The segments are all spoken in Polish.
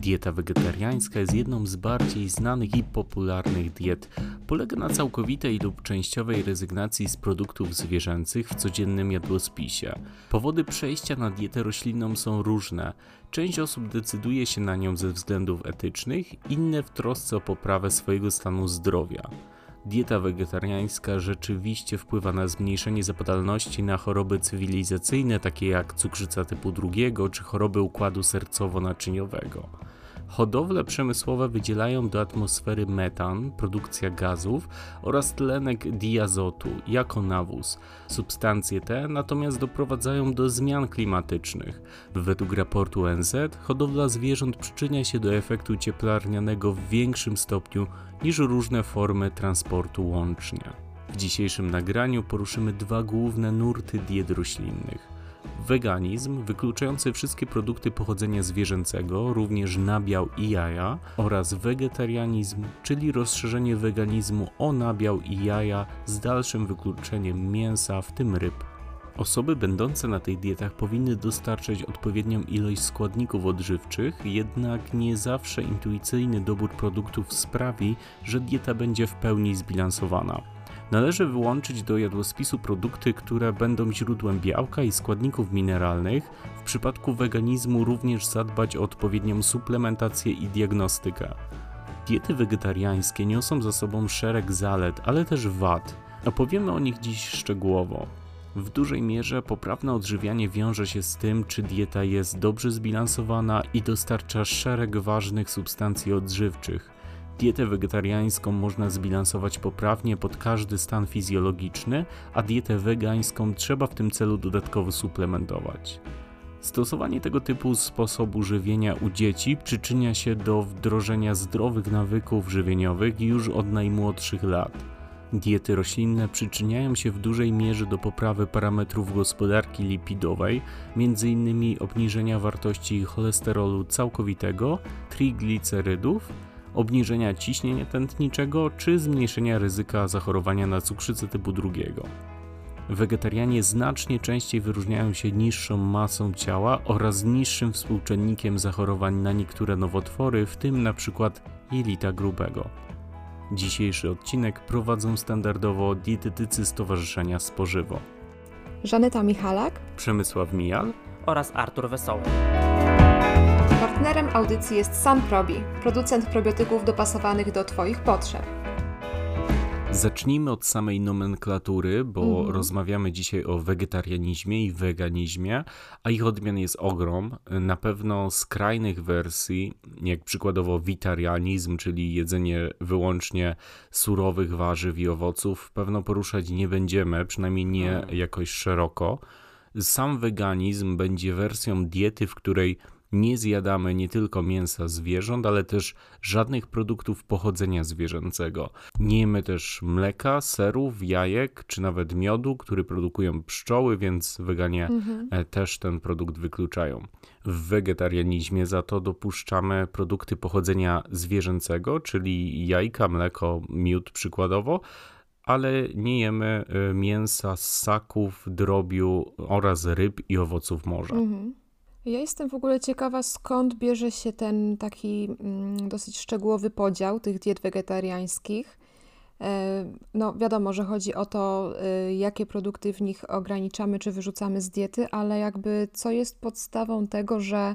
Dieta wegetariańska jest jedną z bardziej znanych i popularnych diet. Polega na całkowitej lub częściowej rezygnacji z produktów zwierzęcych w codziennym jadłospisie. Powody przejścia na dietę roślinną są różne. Część osób decyduje się na nią ze względów etycznych, inne w trosce o poprawę swojego stanu zdrowia. Dieta wegetariańska rzeczywiście wpływa na zmniejszenie zapadalności na choroby cywilizacyjne, takie jak cukrzyca typu drugiego czy choroby układu sercowo-naczyniowego. Hodowle przemysłowe wydzielają do atmosfery metan, produkcja gazów oraz tlenek diazotu jako nawóz. Substancje te natomiast doprowadzają do zmian klimatycznych. Według raportu ONZ hodowla zwierząt przyczynia się do efektu cieplarnianego w większym stopniu niż różne formy transportu łącznie. W dzisiejszym nagraniu poruszymy dwa główne nurty diet roślinnych weganizm wykluczający wszystkie produkty pochodzenia zwierzęcego, również nabiał i jaja, oraz wegetarianizm, czyli rozszerzenie weganizmu o nabiał i jaja z dalszym wykluczeniem mięsa, w tym ryb. Osoby będące na tych dietach powinny dostarczać odpowiednią ilość składników odżywczych, jednak nie zawsze intuicyjny dobór produktów sprawi, że dieta będzie w pełni zbilansowana. Należy wyłączyć do jadłospisu produkty, które będą źródłem białka i składników mineralnych. W przypadku weganizmu również zadbać o odpowiednią suplementację i diagnostykę. Diety wegetariańskie niosą za sobą szereg zalet, ale też wad. Opowiemy o nich dziś szczegółowo. W dużej mierze poprawne odżywianie wiąże się z tym, czy dieta jest dobrze zbilansowana i dostarcza szereg ważnych substancji odżywczych. Dietę wegetariańską można zbilansować poprawnie pod każdy stan fizjologiczny, a dietę wegańską trzeba w tym celu dodatkowo suplementować. Stosowanie tego typu sposobu żywienia u dzieci przyczynia się do wdrożenia zdrowych nawyków żywieniowych już od najmłodszych lat. Diety roślinne przyczyniają się w dużej mierze do poprawy parametrów gospodarki lipidowej, m.in. obniżenia wartości cholesterolu całkowitego, triglicerydów, obniżenia ciśnienia tętniczego czy zmniejszenia ryzyka zachorowania na cukrzycę typu drugiego. Wegetarianie znacznie częściej wyróżniają się niższą masą ciała oraz niższym współczynnikiem zachorowań na niektóre nowotwory, w tym np. jelita grubego. Dzisiejszy odcinek prowadzą standardowo dietetycy Stowarzyszenia Spożywo. Żaneta Michalak, Przemysław Mijal oraz Artur Wesoły. Partnerem audycji jest Sanprobi, producent probiotyków dopasowanych do Twoich potrzeb. Zacznijmy od samej nomenklatury, bo mm. rozmawiamy dzisiaj o wegetarianizmie i weganizmie, a ich odmian jest ogrom. Na pewno skrajnych wersji, jak przykładowo witarianizm, czyli jedzenie wyłącznie surowych warzyw i owoców, pewno poruszać nie będziemy, przynajmniej nie mm. jakoś szeroko. Sam weganizm będzie wersją diety, w której nie zjadamy nie tylko mięsa zwierząt, ale też żadnych produktów pochodzenia zwierzęcego. Nie jemy też mleka, serów, jajek czy nawet miodu, który produkują pszczoły, więc weganie mhm. E, też ten produkt wykluczają. W wegetarianizmie za to dopuszczamy produkty pochodzenia zwierzęcego, czyli jajka, mleko, miód przykładowo, ale nie jemy e, mięsa, ssaków, drobiu oraz ryb i owoców morza. Mhm. Ja jestem w ogóle ciekawa, skąd bierze się ten taki mm, dosyć szczegółowy podział tych diet wegetariańskich. E, no, wiadomo, że chodzi o to, e, jakie produkty w nich ograniczamy czy wyrzucamy z diety, ale jakby co jest podstawą tego, że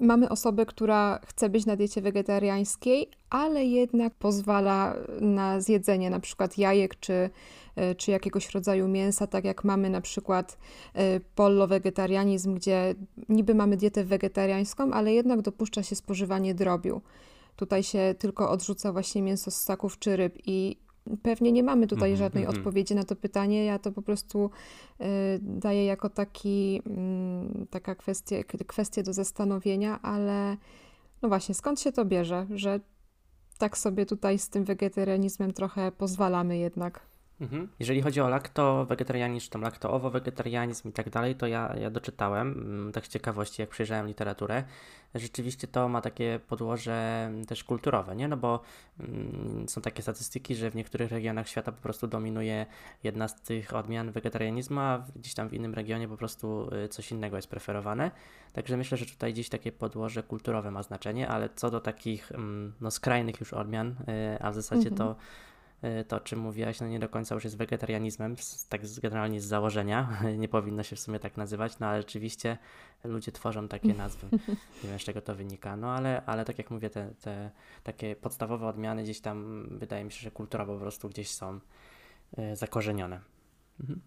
mamy osobę, która chce być na diecie wegetariańskiej, ale jednak pozwala na zjedzenie na przykład jajek czy E, czy jakiegoś rodzaju mięsa, tak jak mamy na przykład e, pollo-wegetarianizm, gdzie niby mamy dietę wegetariańską, ale jednak dopuszcza się spożywanie drobiu. Tutaj się tylko odrzuca właśnie mięso z ssaków czy ryb i pewnie nie mamy tutaj -hmm. żadnej mm -hmm. odpowiedzi na to pytanie. Ja to po prostu y, daję jako taki, y, taka kwestia, kwestię do zastanowienia, ale no właśnie, skąd się to bierze, że tak sobie tutaj z tym wegetarianizmem trochę pozwalamy jednak? Mhm. Jeżeli chodzi o lakto-wegetarianizm, czy tam lakto-owo-wegetarianizm i tak dalej, to ja, ja doczytałem, mm, tak z ciekawości, jak przejrzałem literaturę, rzeczywiście to ma takie podłoże mm, też kulturowe, nie? No bo mm, są takie statystyki, że w niektórych regionach świata po prostu dominuje jedna z tych odmian wegetarianizmu, a gdzieś tam w innym regionie po prostu y, coś innego jest preferowane. Także myślę, że tutaj gdzieś takie podłoże kulturowe ma znaczenie, ale co do takich mm, no, skrajnych już odmian, y, a w zasadzie mhm. to to, o czym mówiłaś, no nie do końca już jest wegetarianizmem, tak generalnie z założenia, nie powinno się w sumie tak nazywać, no ale rzeczywiście ludzie tworzą takie nazwy, nie wiem z czego to wynika, no ale, ale tak jak mówię, te, te takie podstawowe odmiany gdzieś tam, wydaje mi się, że kulturowo po prostu gdzieś są y, zakorzenione. Mhm.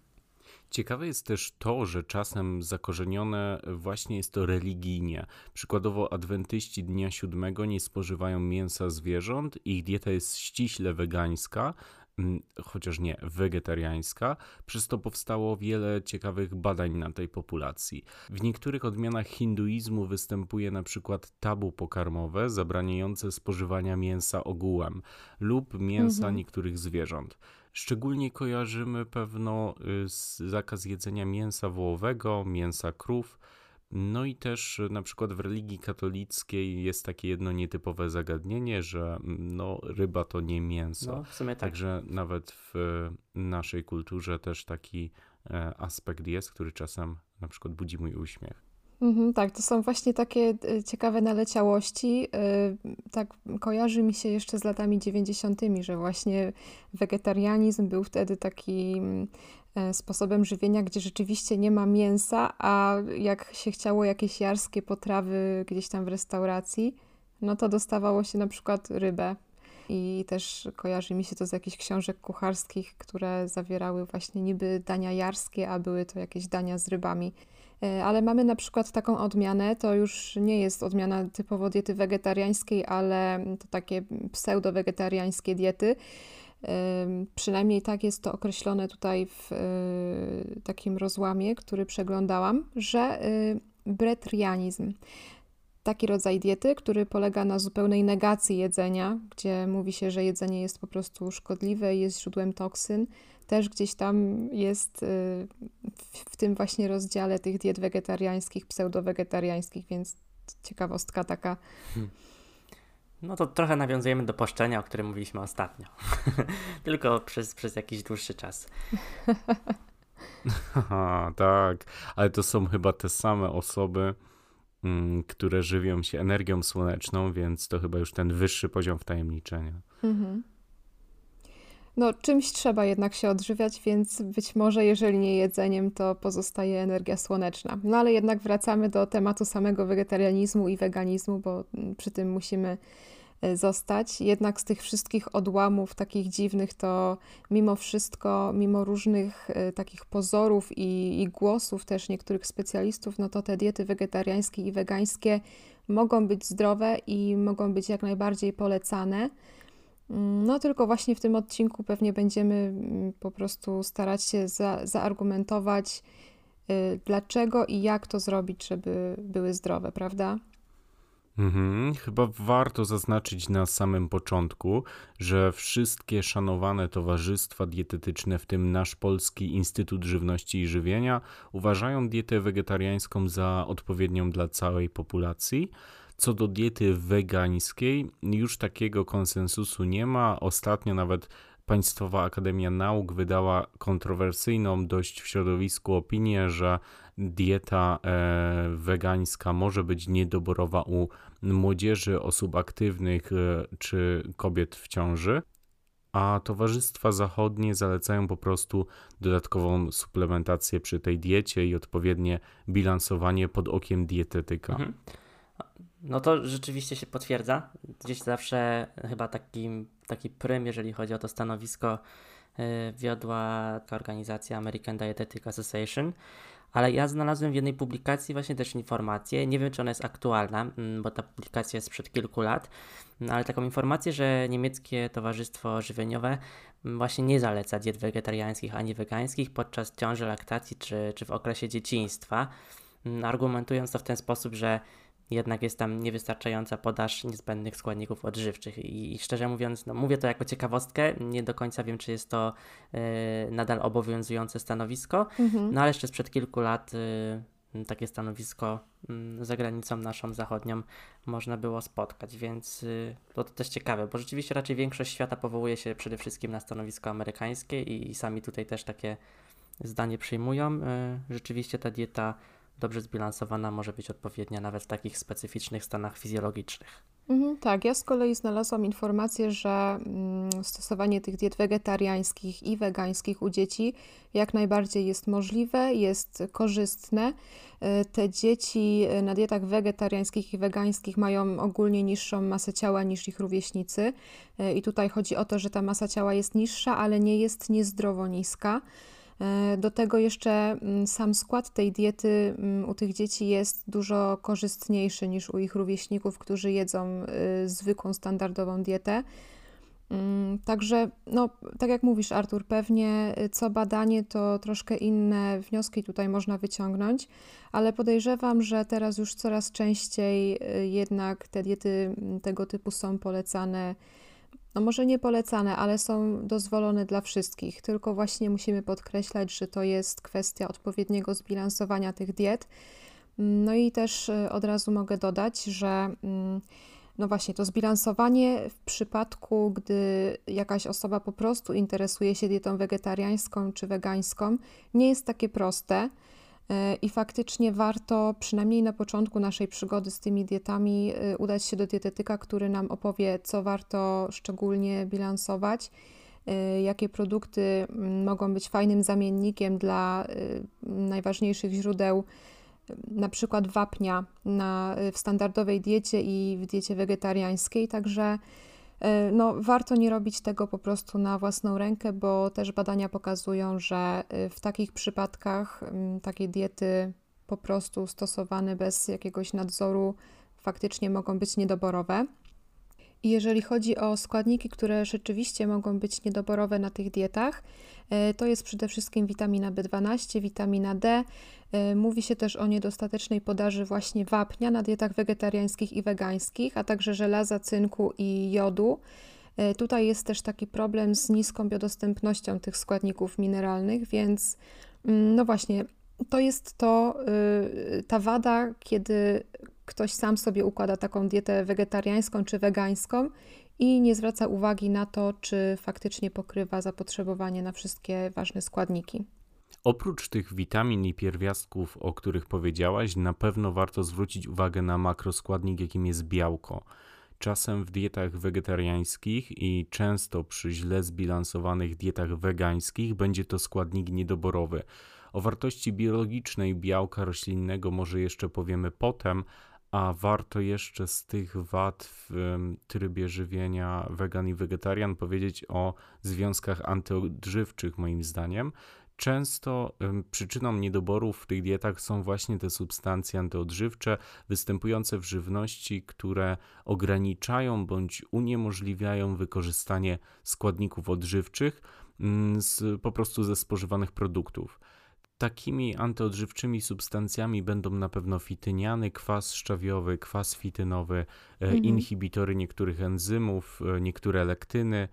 Ciekawe jest też to, że czasem zakorzenione właśnie jest to religijnie. Przykładowo adwentyści dnia siódmego nie spożywają mięsa zwierząt, ich dieta jest ściśle wegańska, mm, chociaż nie wegetariańska, przez to powstało wiele ciekawych badań na tej populacji. W niektórych odmianach hinduizmu występuje na przykład tabu pokarmowe zabraniające spożywania mięsa ogółem lub mięsa mhm. niektórych zwierząt. Szczególnie kojarzymy pewno y, zakaz jedzenia mięsa wołowego, mięsa krów. No i też y, na przykład w religii katolickiej jest takie jedno nietypowe zagadnienie, że mm, no, ryba to nie mięso. No, w sumie tak. Także nawet w naszej kulturze też taki e, aspekt jest, który czasem na przykład budzi mój uśmiech. Mhm, tak, to są właśnie takie e, ciekawe naleciałości. E, tak kojarzy mi się jeszcze z latami 90., że właśnie wegetarianizm był wtedy takim e, sposobem żywienia, gdzie rzeczywiście nie ma mięsa, a jak się chciało jakieś jarskie potrawy gdzieś tam w restauracji, no to dostawało się na przykład rybę. I też kojarzy mi się to z jakichś książek kucharskich, które zawierały właśnie niby dania jarskie, a były to jakieś dania z rybami. E, ale mamy na przykład taką odmianę, to już nie jest odmiana typowo diety wegetariańskiej, ale to takie pseudo-wegetariańskie diety. E, przynajmniej tak jest to określone tutaj w e, takim rozłamie, który przeglądałam, że bretrianizm. Taki rodzaj diety, który polega na zupełnej negacji jedzenia, gdzie mówi się, że jedzenie jest po prostu szkodliwe i jest źródłem toksyn też gdzieś tam jest y, w tym właśnie rozdziale tych diet wegetariańskich, pseudo-wegetariańskich, więc ciekawostka taka. Hmm. No to trochę nawiązujemy do poszczenia, o którym mówiliśmy ostatnio. Tylko przez, przez jakiś dłuższy czas. Aha, tak, ale to są chyba te same osoby, mm, które żywią się energią słoneczną, więc to chyba już ten wyższy poziom wtajemniczenia. Mhm no, czymś trzeba jednak się odżywiać, więc być może jeżeli nie jedzeniem, to pozostaje energia słoneczna. No ale jednak wracamy do tematu samego wegetarianizmu i weganizmu, bo mm, przy tym musimy e, zostać. Jednak z tych wszystkich odłamów takich dziwnych, to mimo wszystko, mimo różnych e, takich pozorów i, i głosów też niektórych specjalistów, no to te diety wegetariańskie i wegańskie mogą być zdrowe i mogą być jak najbardziej polecane. Mm, no, tylko właśnie w tym odcinku pewnie będziemy mm, po prostu starać się za, zaargumentować, y, dlaczego i jak to zrobić, żeby były zdrowe, prawda? Mhm. Chyba warto zaznaczyć na samym początku, że wszystkie szanowane towarzystwa dietetyczne, w tym nasz Polski Instytut Żywności i Żywienia, uważają dietę wegetariańską za odpowiednią dla całej populacji. Co do diety wegańskiej, już takiego konsensusu nie ma. Ostatnio nawet Państwowa Akademia Nauk wydała kontrowersyjną dość w środowisku opinię, że dieta e, wegańska może być niedoborowa u młodzieży, osób aktywnych e, czy kobiet w ciąży. A towarzystwa zachodnie zalecają po prostu dodatkową suplementację przy tej diecie i odpowiednie bilansowanie pod okiem dietetyka. Mhm. No to rzeczywiście się potwierdza. Gdzieś zawsze chyba taki, taki prym, jeżeli chodzi o to stanowisko, yy, wiodła ta organizacja American Dietetic Association. Ale ja znalazłem w jednej publikacji właśnie też informację, nie wiem czy ona jest aktualna, mm, bo ta publikacja jest sprzed kilku lat, mm, ale taką informację, że niemieckie Towarzystwo Żywieniowe mm, właśnie nie zaleca diet wegetariańskich ani wegańskich podczas ciąży, laktacji czy, czy w okresie dzieciństwa, argumentując to w ten sposób, że jednak jest tam niewystarczająca podaż niezbędnych składników odżywczych. I, i szczerze mówiąc, no mówię to jako ciekawostkę, nie do końca wiem, czy jest to y, nadal obowiązujące stanowisko, mhm. no ale jeszcze sprzed kilku lat y, takie stanowisko y, za granicą naszą zachodnią można było spotkać, więc y, to, to też ciekawe, bo rzeczywiście raczej większość świata powołuje się przede wszystkim na stanowisko amerykańskie i, i sami tutaj też takie zdanie przyjmują. Y, rzeczywiście ta dieta dobrze zbilansowana może być odpowiednia nawet w takich specyficznych stanach fizjologicznych. Mhm, tak, ja z kolei znalazłam informację, że mm, stosowanie tych diet wegetariańskich i wegańskich u dzieci jak najbardziej jest możliwe, jest korzystne. E, te dzieci e, na dietach wegetariańskich i wegańskich mają ogólnie niższą masę ciała niż ich rówieśnicy. E, I tutaj chodzi o to, że ta masa ciała jest niższa, ale nie jest niezdrowo niska. E, do tego jeszcze mm, sam skład tej diety mm, u tych dzieci jest dużo korzystniejszy niż u ich rówieśników, którzy jedzą y, zwykłą, standardową dietę. Mm, także, no, tak jak mówisz, Artur, pewnie y, co badanie to troszkę inne wnioski tutaj można wyciągnąć, ale podejrzewam, że teraz już coraz częściej y, jednak te diety tego typu są polecane no może nie polecane, ale są dozwolone dla wszystkich. Tylko właśnie musimy podkreślać, że to jest kwestia odpowiedniego zbilansowania tych diet. No i też y, od razu mogę dodać, że mm, no właśnie to zbilansowanie w przypadku, gdy jakaś osoba po prostu interesuje się dietą wegetariańską czy wegańską, nie jest takie proste. E, I faktycznie warto, przynajmniej na początku naszej przygody z tymi dietami, e, udać się do dietetyka, który nam opowie, co warto szczególnie bilansować, e, jakie produkty mm, mogą być fajnym zamiennikiem dla najważniejszych źródeł, na przykład wapnia na, w standardowej diecie i w diecie wegetariańskiej. Także no, warto nie robić tego po prostu na własną rękę, bo też badania pokazują, że e, w takich przypadkach takie diety po prostu stosowane bez jakiegoś nadzoru faktycznie mogą być niedoborowe. Jeżeli chodzi o składniki, które rzeczywiście mogą być niedoborowe na tych dietach, e, to jest przede wszystkim witamina B12, witamina D. E, mówi się też o niedostatecznej podaży właśnie wapnia na dietach wegetariańskich i wegańskich, a także żelaza, cynku i jodu. E, tutaj jest też taki problem z niską biodostępnością tych składników mineralnych, więc mm, no właśnie, to jest to, y, ta wada, kiedy ktoś sam sobie układa taką dietę wegetariańską czy wegańską i nie zwraca uwagi na to, czy faktycznie pokrywa zapotrzebowanie na wszystkie ważne składniki. Oprócz tych witamin i pierwiastków, o których powiedziałaś, na pewno warto zwrócić uwagę na makroskładnik, jakim jest białko. Czasem w dietach wegetariańskich i często przy źle zbilansowanych dietach wegańskich będzie to składnik niedoborowy. O wartości biologicznej białka roślinnego może jeszcze powiemy potem, a warto jeszcze z tych wad w trybie żywienia wegan i wegetarian powiedzieć o związkach antyodżywczych, moim zdaniem. Często przyczyną niedoborów w tych dietach są właśnie te substancje antyodżywcze występujące w żywności, które ograniczają bądź uniemożliwiają wykorzystanie składników odżywczych mm, z, po prostu ze spożywanych produktów. Takimi antyodżywczymi substancjami będą na pewno fityniany, kwas szczawiowy, kwas fitynowy, e, mhm. inhibitory niektórych enzymów, e, niektóre lektyny.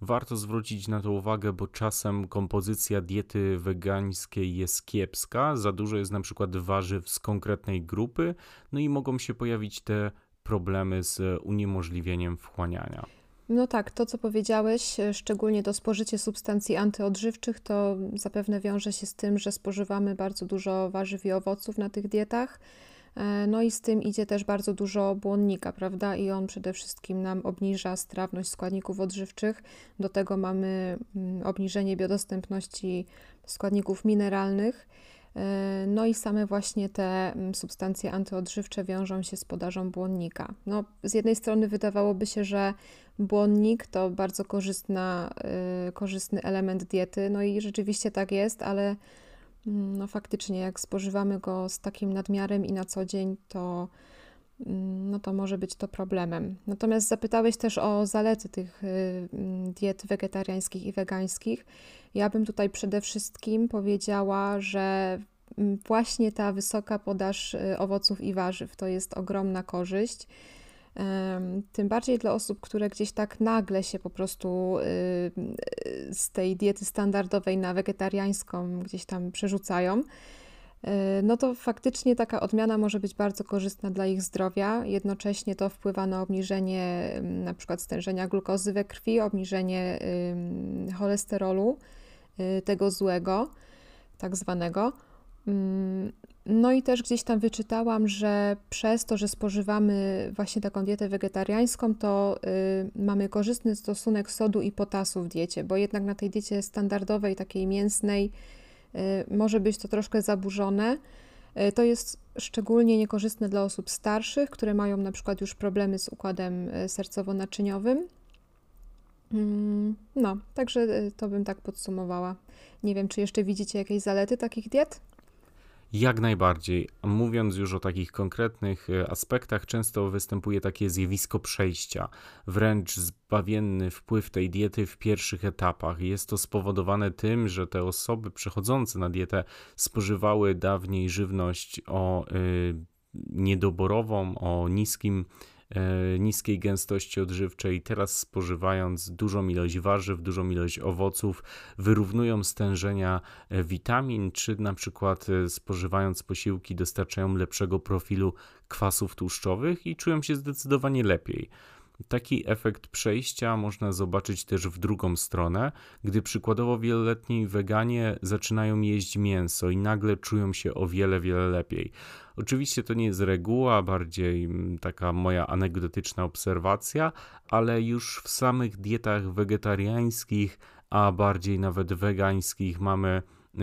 Warto zwrócić na to uwagę, bo czasem kompozycja diety wegańskiej jest kiepska, za dużo jest na przykład warzyw z konkretnej grupy, no i mogą się pojawić te problemy z uniemożliwieniem wchłaniania. No tak, to co powiedziałeś, e, szczególnie to spożycie substancji antyodżywczych, to zapewne wiąże się z tym, że spożywamy bardzo dużo warzyw i owoców na tych dietach. E, no i z tym idzie też bardzo dużo błonnika, prawda? I on przede wszystkim nam obniża strawność składników odżywczych. Do tego mamy mm, obniżenie biodostępności składników mineralnych. E, no i same właśnie te mm, substancje antyodżywcze wiążą się z podażą błonnika. No, z jednej strony wydawałoby się, że błonnik to bardzo korzystna, y, korzystny element diety, no i rzeczywiście tak jest, ale mm, no faktycznie jak spożywamy go z takim nadmiarem i na co dzień, to mm, no to może być to problemem. Natomiast zapytałeś też o zalety tych y, diet wegetariańskich i wegańskich. Ja bym tutaj przede wszystkim powiedziała, że właśnie ta wysoka podaż y, owoców i warzyw to jest ogromna korzyść. Tym bardziej dla osób, które gdzieś tak nagle się po prostu y, z tej diety standardowej na wegetariańską gdzieś tam przerzucają. E, no to faktycznie taka odmiana może być bardzo korzystna dla ich zdrowia. Jednocześnie to wpływa na obniżenie mm, na przykład stężenia glukozy we krwi, obniżenie cholesterolu, y, tego złego, tak zwanego. Mm, no i też gdzieś tam wyczytałam, że przez to, że spożywamy właśnie taką dietę wegetariańską, to y, mamy korzystny stosunek sodu i potasu w diecie, bo jednak na tej diecie standardowej, takiej mięsnej, Y, może być to troszkę zaburzone. Y, to jest szczególnie niekorzystne dla osób starszych, które mają na przykład już problemy z układem y, sercowo-naczyniowym. Mm, no, także to bym tak podsumowała. Nie wiem, czy jeszcze widzicie jakieś zalety takich diet? Jak najbardziej. Mówiąc już o takich konkretnych e, aspektach, często występuje takie zjawisko przejścia, wręcz zbawienny wpływ tej diety w pierwszych etapach. Jest to spowodowane tym, że te osoby przechodzące na dietę spożywały dawniej żywność o y, niedoborową, o niskim niskiej gęstości odżywczej, teraz spożywając dużą ilość warzyw, dużą ilość owoców, wyrównują stężenia e, witamin, czy na przykład e, spożywając posiłki dostarczają lepszego profilu kwasów tłuszczowych i czują się zdecydowanie lepiej. Taki efekt przejścia można zobaczyć też w drugą stronę, gdy przykładowo wieloletni weganie zaczynają jeść mięso i nagle czują się o wiele, wiele lepiej. Oczywiście to nie jest reguła, bardziej mm, taka moja anegdotyczna obserwacja, ale już w samych dietach wegetariańskich, a bardziej nawet wegańskich mamy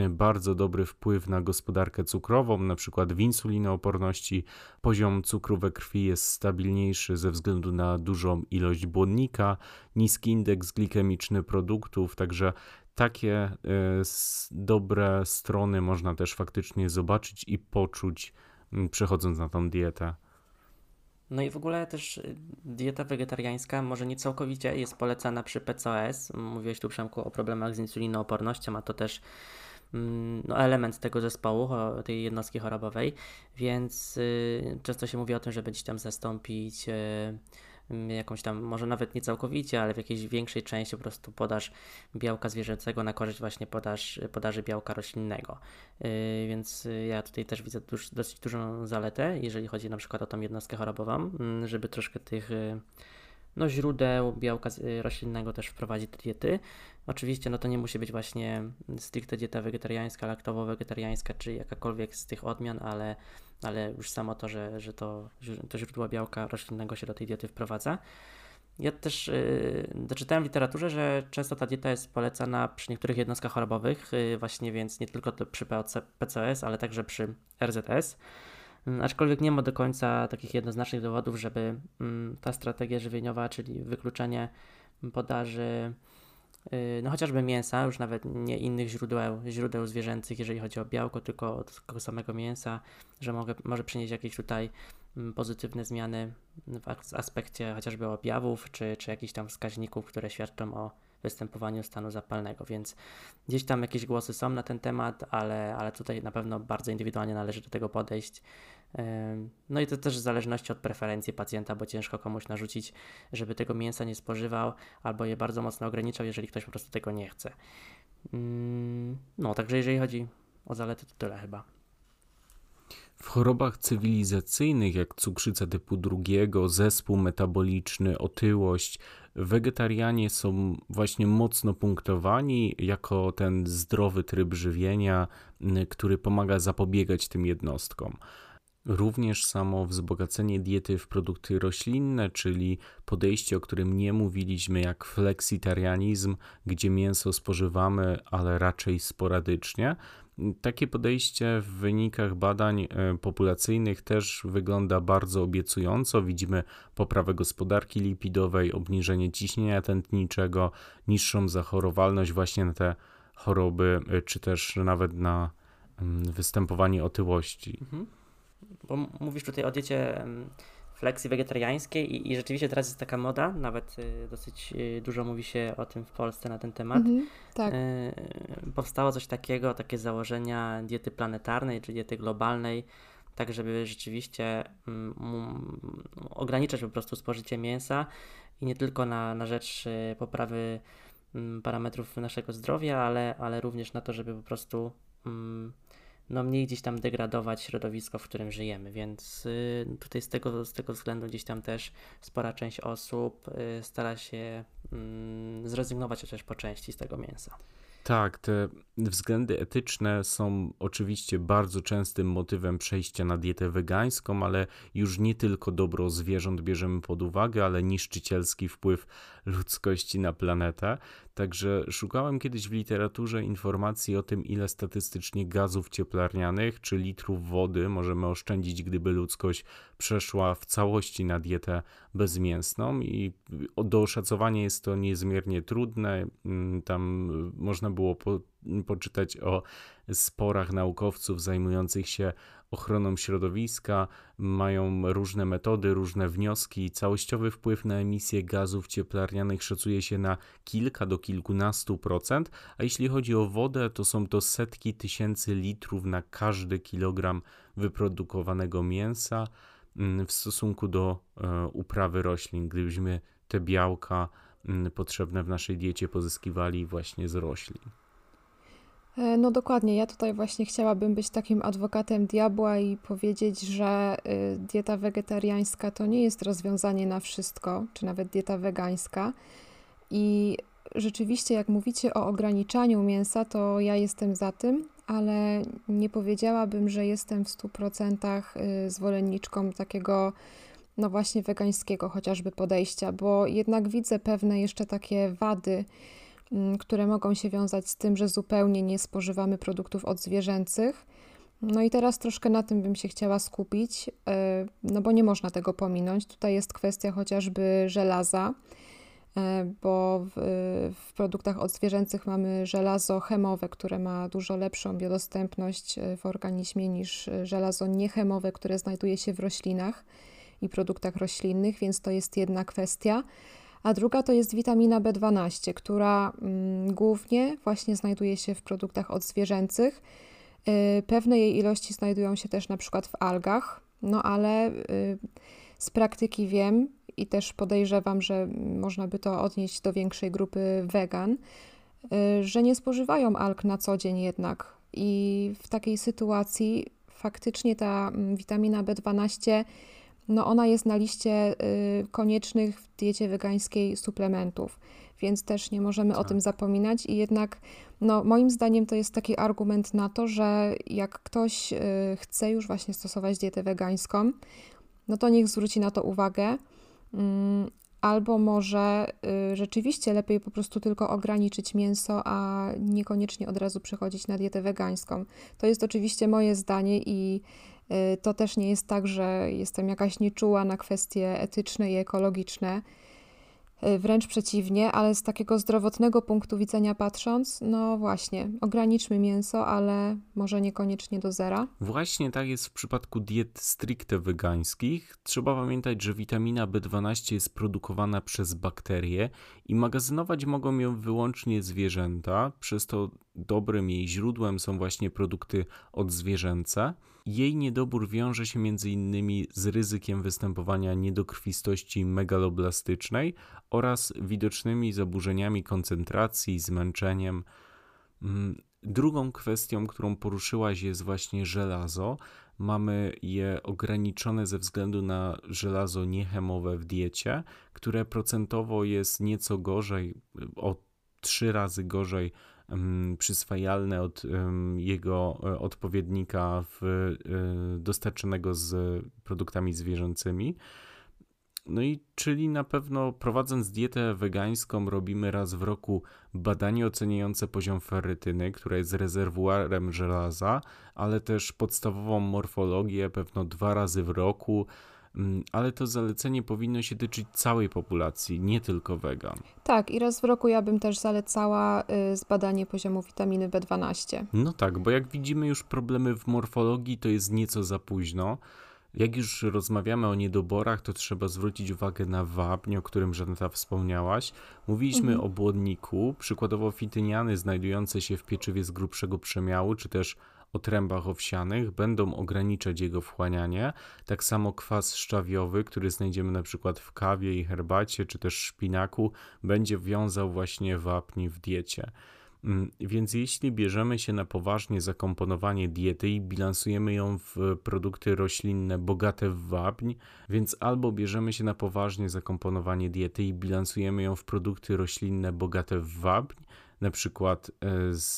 bardzo dobry wpływ na gospodarkę cukrową, na przykład w insulinooporności poziom cukru we krwi jest stabilniejszy ze względu na dużą ilość błonnika, niski indeks glikemiczny produktów, także takie y, dobre strony można też faktycznie zobaczyć i poczuć Mm, przechodząc na tą dietę. No i w ogóle też y, dieta wegetariańska może nie całkowicie jest polecana przy PCOS. Mówiłeś tu Przemku o problemach z insulinoopornością, a to też no, element tego zespołu, tej jednostki chorobowej, więc y, często się mówi o tym, żeby gdzieś tam zastąpić y, Mm, jakąś tam, może nawet nie całkowicie, ale w jakiejś większej części po prostu podaż białka zwierzęcego na korzyść właśnie podaż, podaży białka roślinnego. Yy, więc y, ja tutaj też widzę duż, dosyć dużą zaletę, jeżeli chodzi na przykład o tą jednostkę chorobową, mm, żeby troszkę tych y, no, źródeł białka y, roślinnego też wprowadzić do diety. Oczywiście no to nie musi być właśnie stricte dieta wegetariańska, laktowo-wegetariańska, czy jakakolwiek z tych odmian, ale ale już samo to, że, że to, to źródło białka roślinnego się do tej diety wprowadza. Ja też yy, doczytałem w literaturze, że często ta dieta jest polecana przy niektórych jednostkach chorobowych, yy, właśnie więc nie tylko przy PCOS, ale także przy RZS. Yy, aczkolwiek nie ma do końca takich jednoznacznych dowodów, żeby mm, ta strategia żywieniowa, czyli wykluczenie podaży no chociażby mięsa, już nawet nie innych źródeł, źródeł zwierzęcych, jeżeli chodzi o białko, tylko od samego mięsa, że mogę, może przynieść jakieś tutaj mm, pozytywne zmiany w aspekcie chociażby objawów, czy, czy jakichś tam wskaźników, które świadczą o występowaniu stanu zapalnego, więc gdzieś tam jakieś głosy są na ten temat, ale, ale tutaj na pewno bardzo indywidualnie należy do tego podejść. No i to też w zależności od preferencji pacjenta, bo ciężko komuś narzucić, żeby tego mięsa nie spożywał albo je bardzo mocno ograniczał, jeżeli ktoś po prostu tego nie chce. No, także jeżeli chodzi o zalety, to tyle chyba. W chorobach cywilizacyjnych, jak cukrzyca typu drugiego, zespół metaboliczny, otyłość, wegetarianie są właśnie mocno punktowani jako ten zdrowy tryb żywienia, który pomaga zapobiegać tym jednostkom. Również samo wzbogacenie diety w produkty roślinne, czyli podejście, o którym nie mówiliśmy, jak fleksitarianizm, gdzie mięso spożywamy, ale raczej sporadycznie. Takie podejście w wynikach badań e, populacyjnych też wygląda bardzo obiecująco. Widzimy poprawę gospodarki lipidowej, obniżenie ciśnienia tętniczego, niższą zachorowalność właśnie na te choroby, e, czy też nawet na mm, występowanie otyłości. Mhm bo mówisz tutaj o diecie flexi wegetariańskiej i, i rzeczywiście teraz jest taka moda, nawet y, dosyć y, dużo mówi się o tym w Polsce na ten temat. Mhm, tak. Y, powstało coś takiego, takie założenia diety planetarnej czy diety globalnej, tak żeby rzeczywiście mm, ograniczać po prostu spożycie mięsa i nie tylko na, na rzecz y, poprawy mm, parametrów naszego zdrowia, ale, ale również na to, żeby po prostu mm, no mniej gdzieś tam degradować środowisko, w którym żyjemy, więc y, tutaj z tego, z tego względu gdzieś tam też spora część osób y, stara się mm, zrezygnować chociaż po części z tego mięsa. Tak, te względy etyczne są oczywiście bardzo częstym motywem przejścia na dietę wegańską, ale już nie tylko dobro zwierząt bierzemy pod uwagę, ale niszczycielski wpływ ludzkości na planetę. Także szukałem kiedyś w literaturze informacji o tym, ile statystycznie gazów cieplarnianych czy litrów wody możemy oszczędzić, gdyby ludzkość przeszła w całości na dietę bezmięsną i do oszacowania jest to niezmiernie trudne. Mm, tam można było po, poczytać o sporach naukowców zajmujących się ochroną środowiska, mają różne metody, różne wnioski. Całościowy wpływ na emisję gazów cieplarnianych szacuje się na kilka do kilkunastu procent, a jeśli chodzi o wodę, to są to setki tysięcy litrów na każdy kilogram wyprodukowanego mięsa w stosunku do e, uprawy roślin. Gdybyśmy te białka mm, potrzebne w naszej diecie pozyskiwali właśnie z roślin. E, no dokładnie, ja tutaj właśnie chciałabym być takim adwokatem diabła i powiedzieć, że y, dieta wegetariańska to nie jest rozwiązanie na wszystko, czy nawet dieta wegańska. I rzeczywiście, jak mówicie o ograniczaniu mięsa, to ja jestem za tym, ale nie powiedziałabym, że jestem w 100% y, zwolenniczką takiego, no właśnie, wegańskiego chociażby podejścia, bo jednak widzę pewne jeszcze takie wady Mm, które mogą się wiązać z tym, że zupełnie nie spożywamy produktów odzwierzęcych. No i teraz troszkę na tym bym się chciała skupić, e, no bo nie można tego pominąć. Tutaj jest kwestia chociażby żelaza, bo w, w produktach odzwierzęcych mamy żelazo chemowe, które ma dużo lepszą biodostępność e, w organizmie niż żelazo niechemowe, które znajduje się w roślinach i produktach roślinnych, więc to jest jedna kwestia a druga to jest witamina B12, która mm, głównie właśnie znajduje się w produktach odzwierzęcych. Y, pewne jej ilości znajdują się też na przykład w algach, no ale y, z praktyki wiem i też podejrzewam, że można by to odnieść do większej grupy wegan, y, że nie spożywają alg na co dzień jednak. I w takiej sytuacji faktycznie ta mm, witamina B12 no ona jest na liście y, koniecznych w diecie wegańskiej suplementów, więc też nie możemy tak. o tym zapominać i jednak no, moim zdaniem to jest taki argument na to, że jak ktoś y, chce już właśnie stosować dietę wegańską, no to niech zwróci na to uwagę. Mm, albo może y, rzeczywiście lepiej po prostu tylko ograniczyć mięso, a niekoniecznie od razu przechodzić na dietę wegańską. To jest oczywiście moje zdanie i Y, to też nie jest tak, że jestem jakaś nieczuła na kwestie etyczne i ekologiczne. Y, wręcz przeciwnie, ale z takiego zdrowotnego punktu widzenia patrząc, no właśnie, ograniczmy mięso, ale może niekoniecznie do zera. Właśnie tak jest w przypadku diet stricte wegańskich. Trzeba pamiętać, że witamina B12 jest produkowana przez bakterie i magazynować mogą ją wyłącznie zwierzęta, przez to dobrym jej źródłem są właśnie produkty odzwierzęce. Jej niedobór wiąże się m.in. z ryzykiem występowania niedokrwistości megaloblastycznej oraz widocznymi zaburzeniami koncentracji, zmęczeniem. Mm, drugą kwestią, którą poruszyłaś, jest właśnie żelazo. Mamy je ograniczone ze względu na żelazo niechemowe w diecie, które procentowo jest nieco gorzej, o trzy razy gorzej przyswajalne od jego e, odpowiednika w, e, dostarczonego z produktami zwierzęcymi. No i czyli na pewno prowadząc dietę wegańską robimy raz w roku badanie oceniające poziom ferrytyny, która jest rezerwuarem żelaza, ale też podstawową morfologię pewno dwa razy w roku, Mm, ale to zalecenie powinno się tyczyć całej populacji, nie tylko wegan. Tak, i raz w roku ja bym też zalecała y, zbadanie poziomu witaminy B12. No tak, bo jak widzimy już problemy w morfologii, to jest nieco za późno. Jak już rozmawiamy o niedoborach, to trzeba zwrócić uwagę na wapń, o którym Żaneta wspomniałaś. Mówiliśmy mhm. o błonniku, przykładowo fityniany znajdujące się w pieczywie z grubszego przemiału, czy też otrębach owsianych będą ograniczać jego wchłanianie. Tak samo kwas szczawiowy, który znajdziemy na przykład w kawie i herbacie, czy też szpinaku, będzie wiązał właśnie wapni w diecie. Mm, więc jeśli bierzemy się na poważnie zakomponowanie diety i bilansujemy ją w produkty roślinne bogate w wapń, więc albo bierzemy się na poważnie zakomponowanie diety i bilansujemy ją w produkty roślinne bogate w wapń, na przykład e,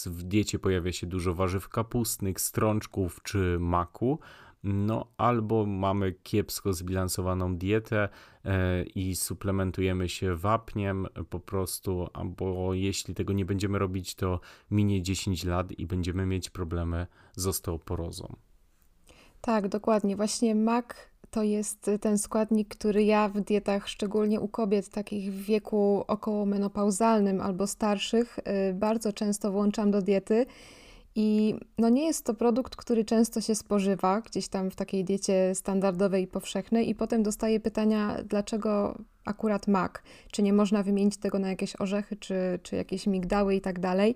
w diecie pojawia się dużo warzyw kapustnych, strączków czy maku, no albo mamy kiepsko zbilansowaną dietę e, i suplementujemy się wapniem po prostu, albo jeśli tego nie będziemy robić, to minie 10 lat i będziemy mieć problemy z osteoporozą. Tak, dokładnie. Właśnie mak to jest ten składnik, który ja w dietach, szczególnie u kobiet takich w wieku około menopauzalnym albo starszych, y, bardzo często włączam do diety. I no nie jest to produkt, który często się spożywa gdzieś tam w takiej diecie standardowej i powszechnej, i potem dostaję pytania, dlaczego akurat mak? Czy nie można wymienić tego na jakieś orzechy, czy, czy jakieś migdały i tak dalej.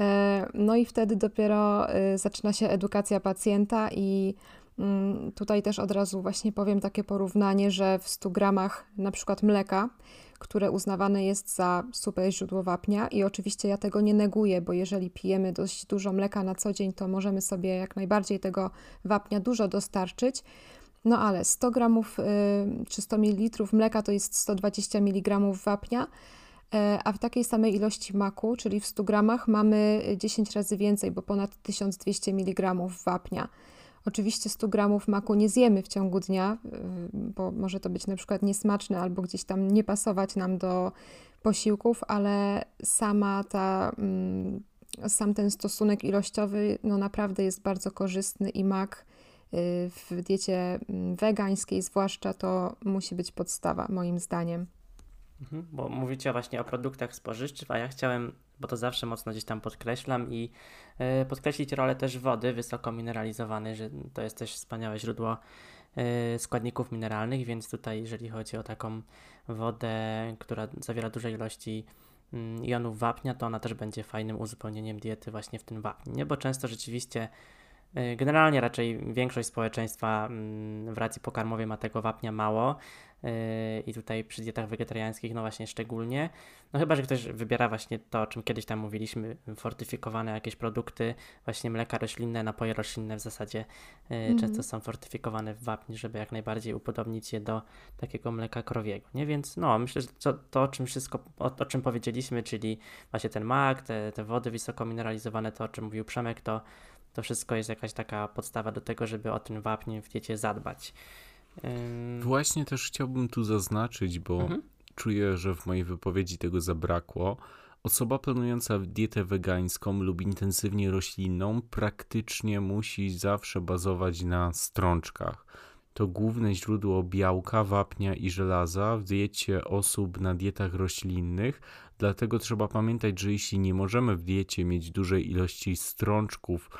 E, no i wtedy dopiero y, zaczyna się edukacja pacjenta i Mm, tutaj też od razu właśnie powiem takie porównanie, że w 100 gramach na przykład mleka, które uznawane jest za super źródło wapnia i oczywiście ja tego nie neguję, bo jeżeli pijemy dość dużo mleka na co dzień, to możemy sobie jak najbardziej tego wapnia dużo dostarczyć. No ale 100 gramów y, czy 100 ml mleka to jest 120 mg wapnia, e, a w takiej samej ilości maku, czyli w 100 gramach mamy 10 razy więcej, bo ponad 1200 mg wapnia. Oczywiście 100 gramów maku nie zjemy w ciągu dnia, y, bo może to być na przykład niesmaczne albo gdzieś tam nie pasować nam do posiłków, ale sama ta, mm, sam ten stosunek ilościowy no naprawdę jest bardzo korzystny i mak y, w diecie mm, wegańskiej zwłaszcza to musi być podstawa moim zdaniem. Mhm, bo mówicie właśnie o produktach spożywczych, a ja chciałem bo to zawsze mocno gdzieś tam podkreślam i y, podkreślić rolę też wody wysoko mineralizowanej, że to jest też wspaniałe źródło y, składników mineralnych, więc tutaj jeżeli chodzi o taką wodę, która zawiera duże ilości y, jonów wapnia, to ona też będzie fajnym uzupełnieniem diety właśnie w ten wapń, nie? Bo często rzeczywiście Generalnie raczej większość społeczeństwa mm, w racji pokarmowej ma tego wapnia mało, Yy, i tutaj przy dietach wegetariańskich, no właśnie szczególnie. No chyba, że ktoś wybiera właśnie to, o czym kiedyś tam mówiliśmy, fortyfikowane jakieś produkty, właśnie mleka roślinne, napoje roślinne w zasadzie mm. często są fortyfikowane w wapni, żeby jak najbardziej upodobnić je do takiego mleka krowiego, nie? Więc no, myślę, że to, to o czym wszystko, o, o czym powiedzieliśmy, czyli właśnie ten mak, te, te wody wysoko mineralizowane, to o czym mówił Przemek, to to wszystko jest jakaś taka podstawa do tego, żeby o ten wapń w diecie zadbać. Właśnie też chciałbym tu zaznaczyć, bo mhm. czuję, że w mojej wypowiedzi tego zabrakło. Osoba planująca dietę wegańską lub intensywnie roślinną praktycznie musi zawsze bazować na strączkach. To główne źródło białka, wapnia i żelaza w diecie osób na dietach roślinnych, dlatego trzeba pamiętać, że jeśli nie możemy w diecie mieć dużej ilości strączków,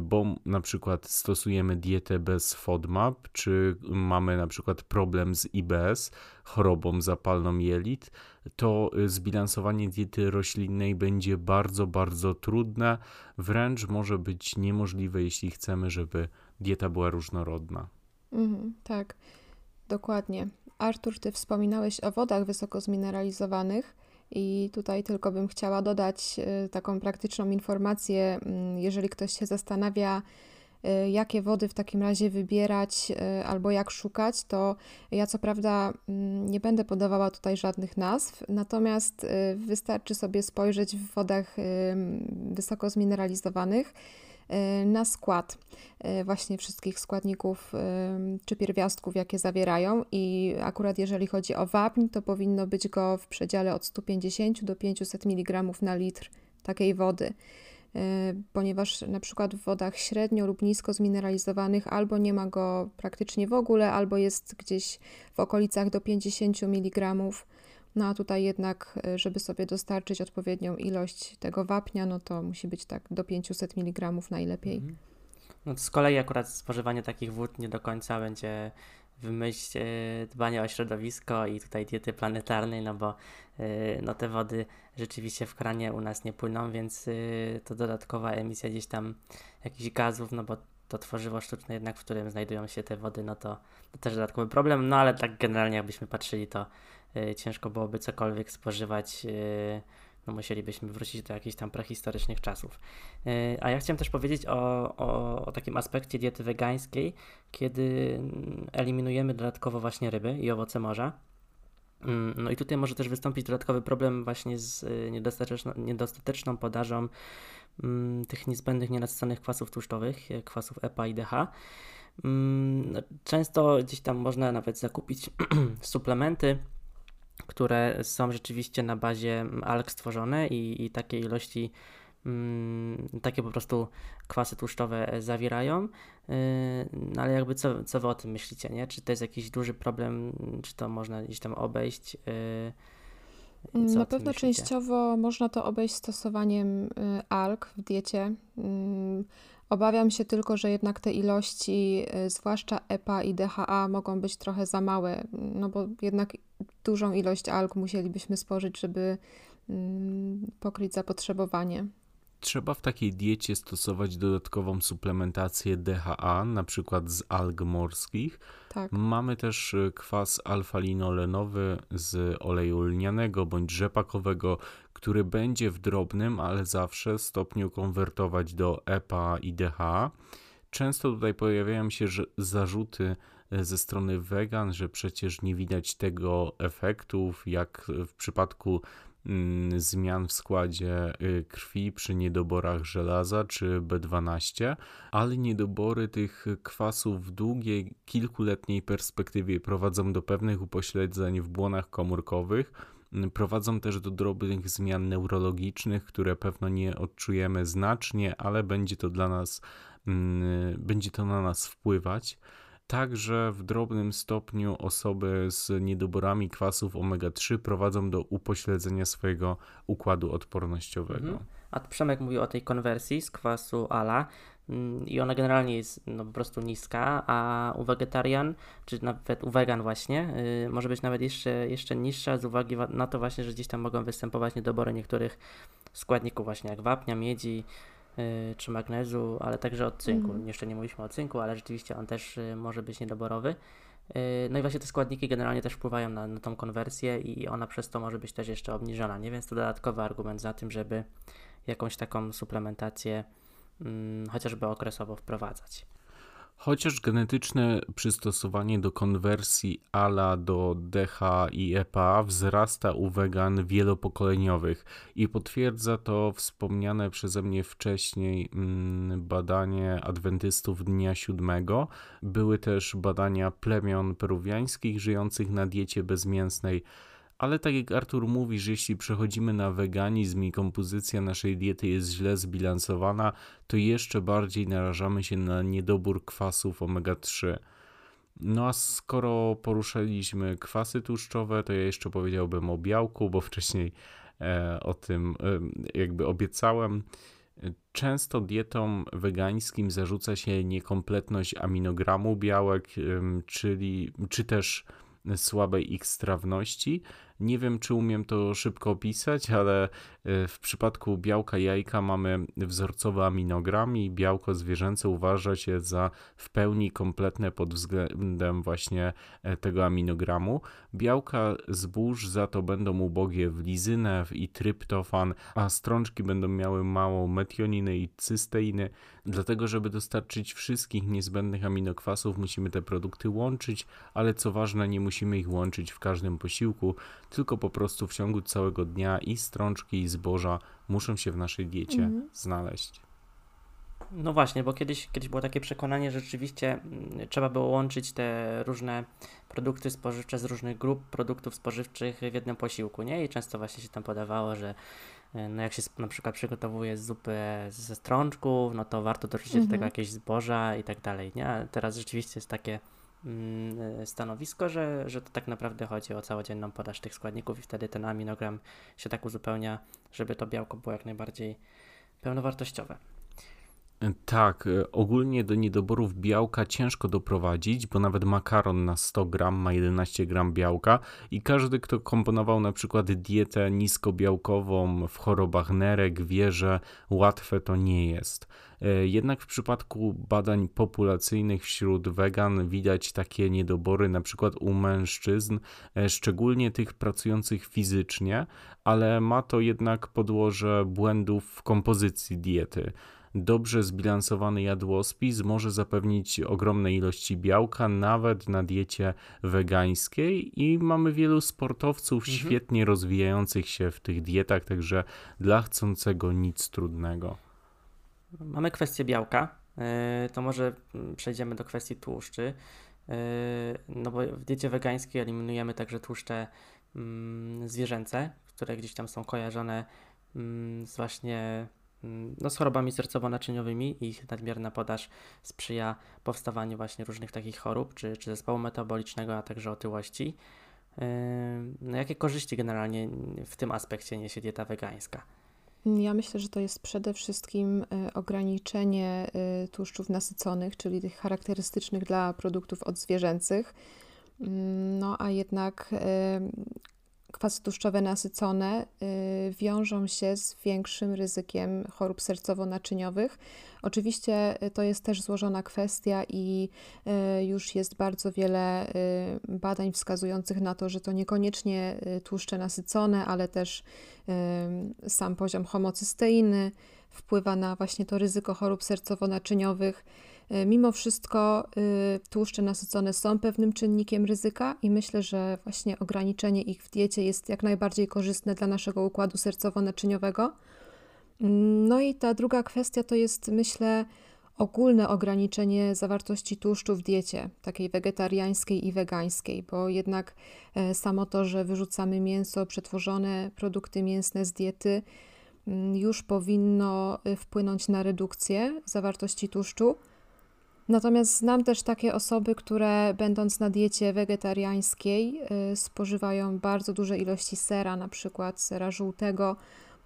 bo na przykład stosujemy dietę bez FODMAP, czy mamy na przykład problem z IBS, chorobą zapalną jelit, to y, zbilansowanie diety roślinnej będzie bardzo, bardzo trudne, wręcz może być niemożliwe, jeśli chcemy, żeby dieta była różnorodna. Mhm, tak, dokładnie. Artur, ty wspominałeś o wodach wysoko zmineralizowanych. I tutaj tylko bym chciała dodać y, taką praktyczną informację, mm, jeżeli ktoś się zastanawia, y, jakie wody w takim razie wybierać y, albo jak szukać, to ja co prawda mm, nie będę podawała tutaj żadnych nazw, natomiast wystarczy sobie spojrzeć w wodach wysoko zmineralizowanych na skład y, właśnie wszystkich składników y, czy pierwiastków, jakie zawierają. I akurat jeżeli chodzi o wapń, to powinno być go w przedziale od 150 do 500 mg na litr takiej wody ponieważ na przykład w wodach średnio lub nisko zmineralizowanych albo nie ma go praktycznie w ogóle, albo jest gdzieś w okolicach do 50 mg no a tutaj jednak, e, żeby sobie dostarczyć odpowiednią ilość tego wapnia, no to musi być tak do 500 mg najlepiej. Mhm. No z kolei akurat spożywanie takich wód nie do końca będzie w myśl e, dbania o środowisko i tutaj diety planetarnej, no bo e, no te wody rzeczywiście w kranie u nas nie płyną, więc to dodatkowa emisja gdzieś tam jakichś gazów, no bo to tworzywo sztuczne jednak, w którym znajdują się te wody, no to, to też dodatkowy problem, no ale tak generalnie jakbyśmy patrzyli, to ciężko byłoby cokolwiek spożywać no musielibyśmy wrócić do jakichś tam prehistorycznych czasów. E, a ja chciałem też powiedzieć o, o, o takim aspekcie diety wegańskiej, kiedy eliminujemy dodatkowo właśnie ryby i owoce morza. Mm, no i tutaj może też wystąpić dodatkowy problem właśnie z e, niedostateczną, niedostateczną podażą mm, tych niezbędnych nienasyconych kwasów tłuszczowych, e, kwasów EPA i DH. Mm, no, często gdzieś tam można nawet zakupić suplementy, które są rzeczywiście na bazie alg stworzone i, i takie ilości, mm, takie po prostu kwasy tłuszczowe zawierają. Yy, no ale jakby co, co wy o tym myślicie, nie? Czy to jest jakiś duży problem, czy to można gdzieś tam obejść? Yy, na pewno myślicie? częściowo można to obejść stosowaniem y, alg w diecie. Obawiam się tylko, że jednak te ilości, y, zwłaszcza EPA i DHA, mogą być trochę za małe, no bo jednak dużą ilość alg musielibyśmy spożyć, żeby mm, pokryć zapotrzebowanie. Trzeba w takiej diecie stosować dodatkową suplementację DHA, na przykład z alg morskich. Tak. Mamy też y, kwas alfa-linolenowy z oleju lnianego bądź rzepakowego, który będzie w drobnym, ale zawsze stopniu konwertować do EPA i DHA. Często tutaj pojawiają się zarzuty ze strony wegan, że przecież nie widać tego efektów, jak w przypadku mm, zmian w składzie y, krwi przy niedoborach żelaza czy B12, ale niedobory tych kwasów w długiej, kilkuletniej perspektywie prowadzą do pewnych upośledzeń w błonach komórkowych Prowadzą też do drobnych zmian neurologicznych, które pewno nie odczujemy znacznie, ale będzie to dla nas, będzie to na nas wpływać. Także w drobnym stopniu osoby z niedoborami kwasów omega-3 prowadzą do upośledzenia swojego układu odpornościowego. Mhm. A Przemek mówił o tej konwersji z kwasu ALA i ona generalnie jest no, po prostu niska, a u wegetarian, czy nawet u wegan właśnie, yy, może być nawet jeszcze, jeszcze niższa z uwagi na to właśnie, że gdzieś tam mogą występować niedobory niektórych składników właśnie jak wapnia, miedzi czy magnezu, ale także od cynku. Mm. Jeszcze nie mówiliśmy o cynku, ale rzeczywiście on też yy, może być niedoborowy. Y, no i właśnie te składniki generalnie też wpływają na, na tą konwersję i ona przez to może być też jeszcze obniżona, nie? Więc to dodatkowy argument za tym, żeby jakąś taką suplementację Mm, chociażby okresowo wprowadzać. Chociaż genetyczne przystosowanie do konwersji ALA do DH i EPA wzrasta u wegan wielopokoleniowych i potwierdza to wspomniane przeze mnie wcześniej mm, badanie adwentystów Dnia Siódmego. Były też badania plemion peruwiańskich żyjących na diecie bezmięsnej ale tak jak Artur mówi, że jeśli przechodzimy na weganizm i kompozycja naszej diety jest źle zbilansowana, to jeszcze bardziej narażamy się na niedobór kwasów omega-3. No a skoro poruszaliśmy kwasy tłuszczowe, to ja jeszcze powiedziałbym o białku, bo wcześniej e, o tym e, jakby obiecałem. Często dietom wegańskim zarzuca się niekompletność aminogramu białek, czyli czy też słabej ich strawności. Nie wiem, czy umiem to szybko opisać, ale e, w przypadku białka jajka mamy wzorcowy aminogram i białko zwierzęce uważa się za w pełni kompletne pod względem właśnie e, tego aminogramu. Białka zbóż za to będą ubogie w lizynę i tryptofan, a strączki będą miały mało metioniny i cysteiny. Dlatego, żeby dostarczyć wszystkich niezbędnych aminokwasów, musimy te produkty łączyć, ale co ważne, nie musimy ich łączyć w każdym posiłku, tylko po prostu w ciągu całego dnia i strączki, i zboża muszą się w naszej diecie mhm. znaleźć. No właśnie, bo kiedyś, kiedyś było takie przekonanie, że rzeczywiście mm, trzeba było łączyć te różne produkty spożywcze z różnych grup produktów spożywczych w jednym posiłku, nie? I często właśnie się tam podawało, że e, no jak się na przykład przygotowuje zupę ze strączków, no to warto dorzucić mhm. do tego mhm. jakieś zboża i tak dalej, nie? A teraz rzeczywiście jest takie stanowisko, że, że to tak naprawdę chodzi o całodzienną podaż tych składników i wtedy ten aminogram się tak uzupełnia, żeby to białko było jak najbardziej pełnowartościowe. Tak, e, ogólnie do niedoborów białka ciężko doprowadzić, bo nawet makaron na 100 gram ma 11 gram białka i każdy, kto komponował na przykład dietę niskobiałkową w chorobach nerek, wie, że łatwe to nie jest. E, jednak w przypadku badań populacyjnych wśród wegan widać takie niedobory na przykład u mężczyzn, e, szczególnie tych pracujących fizycznie, ale ma to jednak podłoże błędów w kompozycji diety. Dobrze zbilansowany jadłospis może zapewnić ogromne ilości białka, nawet na diecie wegańskiej, i mamy wielu sportowców mhm. świetnie rozwijających się w tych dietach, także dla chcącego nic trudnego. Mamy kwestię białka, e, to może przejdziemy do kwestii tłuszczy. E, no bo w diecie wegańskiej eliminujemy także tłuszcze mm, zwierzęce, które gdzieś tam są kojarzone mm, z właśnie mm, no, z chorobami sercowo-naczyniowymi i ich nadmierna podaż sprzyja powstawaniu właśnie różnych takich chorób, czy, czy zespołu metabolicznego, a także otyłości. E, no, jakie korzyści generalnie w tym aspekcie niesie dieta wegańska? Ja myślę, że to jest przede wszystkim e, ograniczenie e, tłuszczów nasyconych, czyli tych charakterystycznych dla produktów odzwierzęcych. Mm, no a jednak e, kwasy tłuszczowe nasycone y, wiążą się z większym ryzykiem chorób sercowo-naczyniowych. Oczywiście y, to jest też złożona kwestia i y, już jest bardzo wiele badań wskazujących na to, że to niekoniecznie tłuszcze nasycone, ale też sam poziom homocysteiny wpływa na właśnie to ryzyko chorób sercowo-naczyniowych. E, mimo wszystko y, tłuszcze nasycone są pewnym czynnikiem ryzyka i myślę, że właśnie ograniczenie ich w diecie jest jak najbardziej korzystne dla naszego układu sercowo-naczyniowego. Mm, no i ta druga kwestia to jest, myślę, ogólne ograniczenie zawartości tłuszczu w diecie, takiej wegetariańskiej i wegańskiej, bo jednak e, samo to, że wyrzucamy mięso, przetworzone produkty mięsne z diety, mm, już powinno y, wpłynąć na redukcję zawartości tłuszczu. Natomiast znam też takie osoby, które będąc na diecie wegetariańskiej y, spożywają bardzo duże ilości sera, na przykład sera żółtego.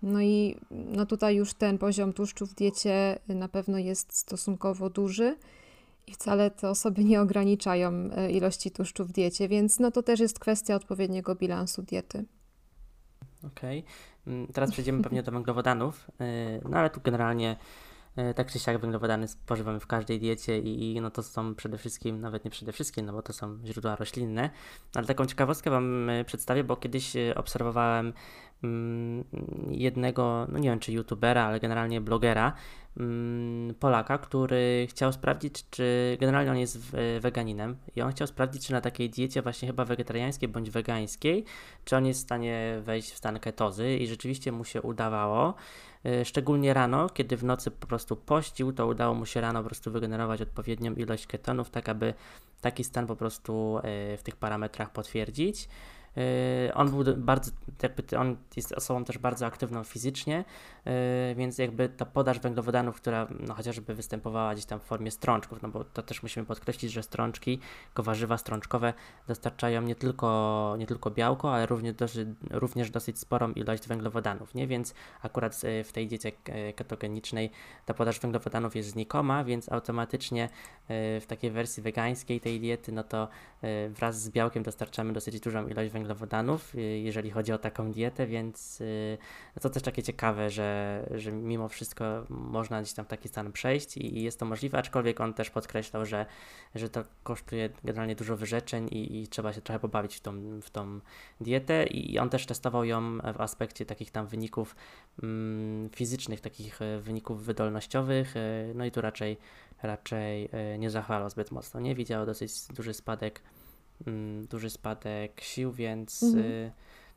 No i no tutaj już ten poziom tłuszczu w diecie na pewno jest stosunkowo duży i wcale te osoby nie ograniczają y, ilości tłuszczu w diecie, więc no to też jest kwestia odpowiedniego bilansu diety. Okej, okay. Mm, teraz przejdziemy pewnie do węglowodanów, y, no ale tu generalnie tak czy siak węglowodany spożywamy w każdej diecie i, i, no to są przede wszystkim, nawet nie przede wszystkim, no bo to są źródła roślinne. Ale taką ciekawostkę Wam e, przedstawię, bo kiedyś e, obserwowałem mm, jednego, no nie wiem czy youtubera, ale generalnie blogera, mm, Polaka, który chciał sprawdzić, czy generalnie on jest weganinem i on chciał sprawdzić, czy na takiej diecie właśnie chyba wegetariańskiej bądź wegańskiej, czy on jest w stanie wejść w stan ketozy i rzeczywiście mu się udawało. E, szczególnie rano, kiedy w nocy po prostu pościł, to udało mu się rano po prostu wygenerować odpowiednią ilość ketonów, tak aby taki stan po prostu e, w tych parametrach potwierdzić. Yy, on był bardzo, jakby on jest osobą też bardzo aktywną fizycznie, więc jakby ta podaż węglowodanów, która no, chociażby występowała gdzieś tam w formie strączków, no bo to też musimy podkreślić, że strączki, warzywa strączkowe dostarczają nie tylko, nie tylko białko, ale również dosyć, również dosyć sporą ilość węglowodanów, nie? Więc akurat w tej diecie ketogenicznej ta podaż węglowodanów jest znikoma, więc automatycznie yy, w takiej wersji wegańskiej tej diety, no to wraz z białkiem dostarczamy dosyć dużą ilość węglowodanów jeżeli chodzi o taką dietę, więc y, to też takie ciekawe, że, że mimo wszystko można gdzieś tam w taki stan przejść i, i jest to możliwe, aczkolwiek on też podkreślał, że, że to kosztuje generalnie dużo wyrzeczeń i, i trzeba się trochę pobawić w tą, w tą dietę i on też testował ją w aspekcie takich tam wyników mm, fizycznych, takich e, wyników wydolnościowych, e, no i tu raczej raczej e, nie zachwalał zbyt mocno, nie? Widział dosyć duży spadek Mm, duży spadek sił, więc mhm.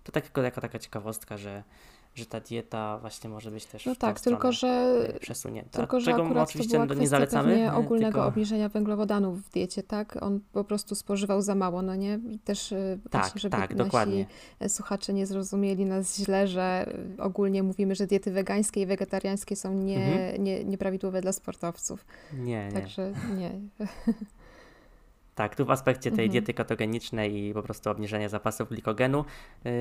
To tak tylko jako taka ciekawostka, że, że ta dieta właśnie może być też no tak, tylko że y, przesunięta. Tylko, że Czego oczywiście nie zalecamy. ogólnego tylko... obniżenia węglowodanów w diecie, tak? On po prostu spożywał za mało, no nie? Też y, tak, właśnie, żeby tak, nasi dokładnie. słuchacze nie zrozumieli nas źle, że ogólnie mówimy, że diety wegańskie i wegetariańskie są nie, mhm. nie, nieprawidłowe dla sportowców. Nie, Także nie. Tak, tu w aspekcie tej mhm. diety ketogenicznej i po prostu obniżenia zapasów glikogenu, yy,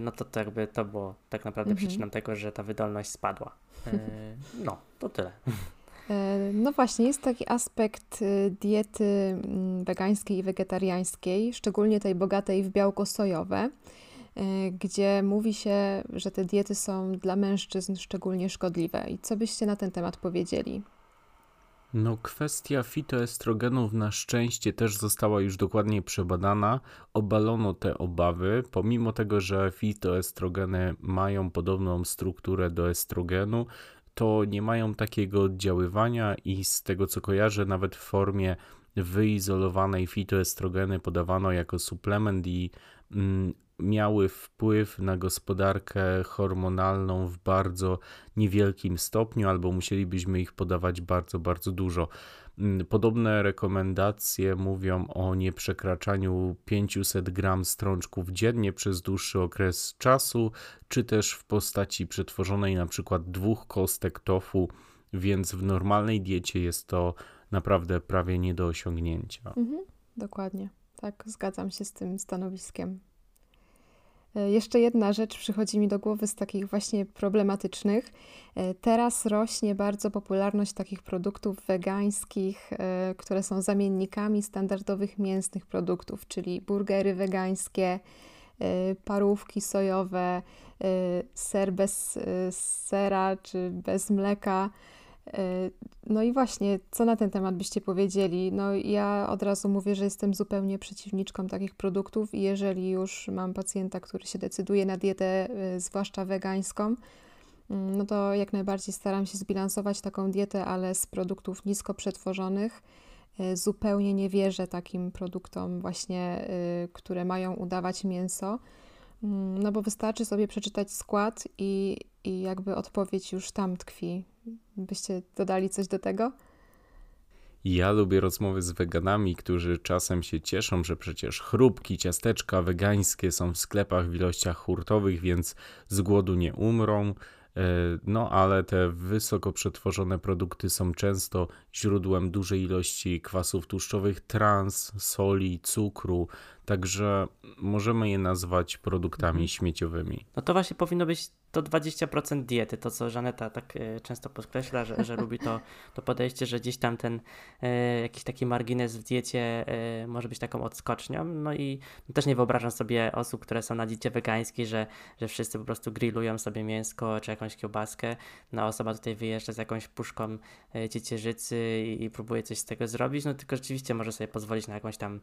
no to, to jakby to było tak naprawdę mhm. przyczyną tego, że ta wydolność spadła. Yy, no, to tyle. E, no właśnie, jest taki aspekt y, diety mm, wegańskiej i wegetariańskiej, szczególnie tej bogatej w białko sojowe, e, gdzie mówi się, że te diety są dla mężczyzn szczególnie szkodliwe. I co byście na ten temat powiedzieli? No, kwestia fitoestrogenów na szczęście też została już dokładnie przebadana. Obalono te obawy, pomimo tego, że fitoestrogeny mają podobną strukturę do estrogenu, to nie mają takiego oddziaływania i z tego co kojarzę, nawet w formie wyizolowanej fitoestrogeny podawano jako suplement i mm, miały wpływ na gospodarkę hormonalną w bardzo niewielkim stopniu, albo musielibyśmy ich podawać bardzo, bardzo dużo. Mm, podobne rekomendacje mówią o nieprzekraczaniu 500 gram strączków dziennie przez dłuższy okres czasu, czy też w postaci przetworzonej na przykład dwóch kostek tofu, więc w normalnej diecie jest to naprawdę prawie nie do osiągnięcia. Mhm, dokładnie. Tak, zgadzam się z tym stanowiskiem. E, jeszcze jedna rzecz przychodzi mi do głowy z takich właśnie problematycznych. E, teraz rośnie bardzo popularność takich produktów wegańskich, e, które są zamiennikami standardowych mięsnych produktów, czyli burgery wegańskie, parówki sojowe, ser bez sera czy bez mleka. E, no i właśnie, co na ten temat byście powiedzieli? No ja od razu mówię, że jestem zupełnie przeciwniczką takich produktów i jeżeli już mam pacjenta, który się decyduje na dietę, e, zwłaszcza wegańską, mm, no to jak najbardziej staram się zbilansować taką dietę, ale z produktów nisko przetworzonych. E, zupełnie nie wierzę takim produktom właśnie, które mają udawać mięso. Mm, no bo wystarczy sobie przeczytać skład i, i jakby odpowiedź już tam tkwi. Byście dodali coś do tego? Ja lubię rozmowy z weganami, którzy czasem się cieszą, że przecież chrupki, ciasteczka wegańskie są w sklepach w ilościach hurtowych, więc z głodu nie umrą. E, no, ale te wysoko przetworzone produkty są często źródłem dużej ilości kwasów tłuszczowych, trans, soli, cukru, także możemy je nazwać produktami mhm. śmieciowymi. No to właśnie powinno być to 20% diety, to co Żaneta tak e, często podkreśla, że, że lubi to, to podejście, że gdzieś tam ten e, jakiś taki margines w diecie e, może być taką odskocznią. No i też nie wyobrażam sobie osób, które są na diecie wegańskiej, że, że wszyscy po prostu grillują sobie mięsko czy jakąś kiełbaskę. No osoba tutaj wyjeżdża z jakąś puszką ciecierzycy i, i próbuje coś z tego zrobić, no tylko rzeczywiście może sobie pozwolić na jakąś tam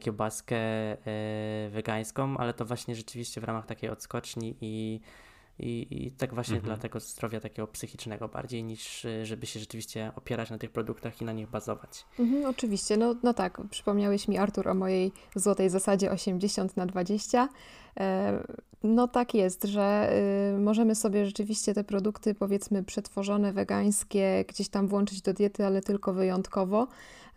kiełbaskę wegańską, ale to właśnie rzeczywiście w ramach takiej odskoczni i i, i tak właśnie mhm. dla tego zdrowia takiego psychicznego bardziej niż y, żeby się rzeczywiście opierać na tych produktach i na nich bazować. Mhm, oczywiście, no, no tak, przypomniałeś mi Artur o mojej złotej zasadzie 80 na 20. E, no tak jest, że y, możemy sobie rzeczywiście te produkty powiedzmy przetworzone, wegańskie gdzieś tam włączyć do diety, ale tylko wyjątkowo.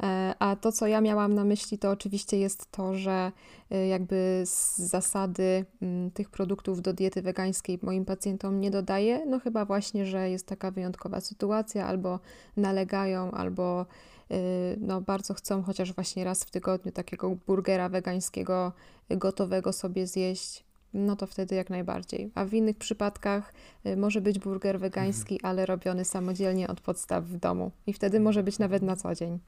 E, a to, co ja miałam na myśli, to oczywiście jest to, że y, jakby z zasady mm, tych produktów do diety wegańskiej moim pacjentom nie dodaję, no chyba właśnie, że jest taka wyjątkowa sytuacja, albo nalegają, albo y, no bardzo chcą chociaż właśnie raz w tygodniu takiego burgera wegańskiego gotowego sobie zjeść, no to wtedy jak najbardziej. A w innych przypadkach może być burger wegański, mhm. ale robiony samodzielnie od podstaw w domu i wtedy może być nawet na co dzień.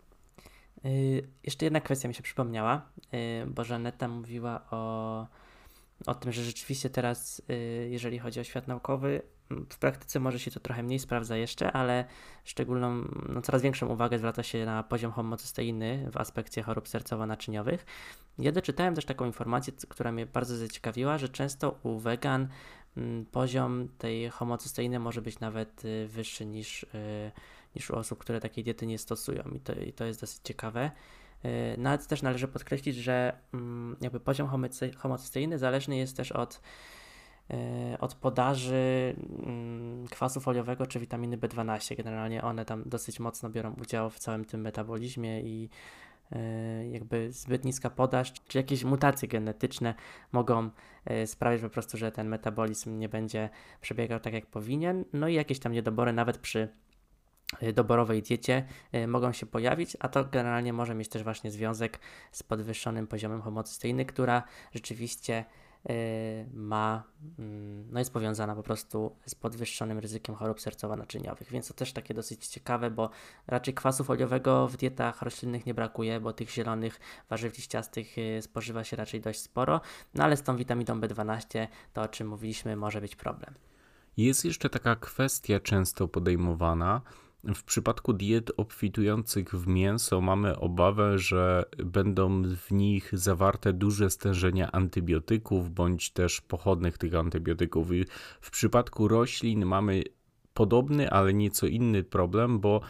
Yy, jeszcze jedna kwestia mi się przypomniała, yy, bo Żaneta mówiła o, o tym, że rzeczywiście teraz, yy, jeżeli chodzi o świat naukowy, w praktyce może się to trochę mniej sprawdza jeszcze, ale szczególną, no coraz większą uwagę zwraca się na poziom homocysteiny w aspekcie chorób sercowo-naczyniowych. Ja doczytałem też taką informację, która mnie bardzo zaciekawiła, że często u wegan poziom tej homocysteiny może być nawet wyższy niż niż u osób, które takiej diety nie stosują i to, i to jest dosyć ciekawe. E, nawet też należy podkreślić, że mm, jakby poziom homocysteiny zależny jest też od, e, od podaży mm, kwasu foliowego czy witaminy B12. Generalnie one tam dosyć mocno biorą udział w całym tym metabolizmie i e, jakby zbyt niska podaż, czy jakieś mutacje genetyczne mogą sprawić po prostu, że ten metabolizm nie będzie przebiegał tak jak powinien. No i jakieś tam niedobory nawet przy doborowej diecie y, mogą się pojawić, a to generalnie może mieć też właśnie związek z podwyższonym poziomem homocysteiny, która rzeczywiście ma, mm, no jest powiązana po prostu z podwyższonym ryzykiem chorób sercowo-naczyniowych, więc to też takie dosyć ciekawe, bo raczej kwasu foliowego w dietach roślinnych nie brakuje, bo tych zielonych warzyw liściastych spożywa się raczej dość sporo, no ale z tą witaminą B12 to o czym mówiliśmy może być problem. Jest jeszcze taka kwestia często podejmowana. W przypadku diet obfitujących w mięso mamy obawę, że będą w nich zawarte duże stężenia antybiotyków bądź też pochodnych tych antybiotyków. I w przypadku roślin mamy podobny, ale nieco inny problem, bo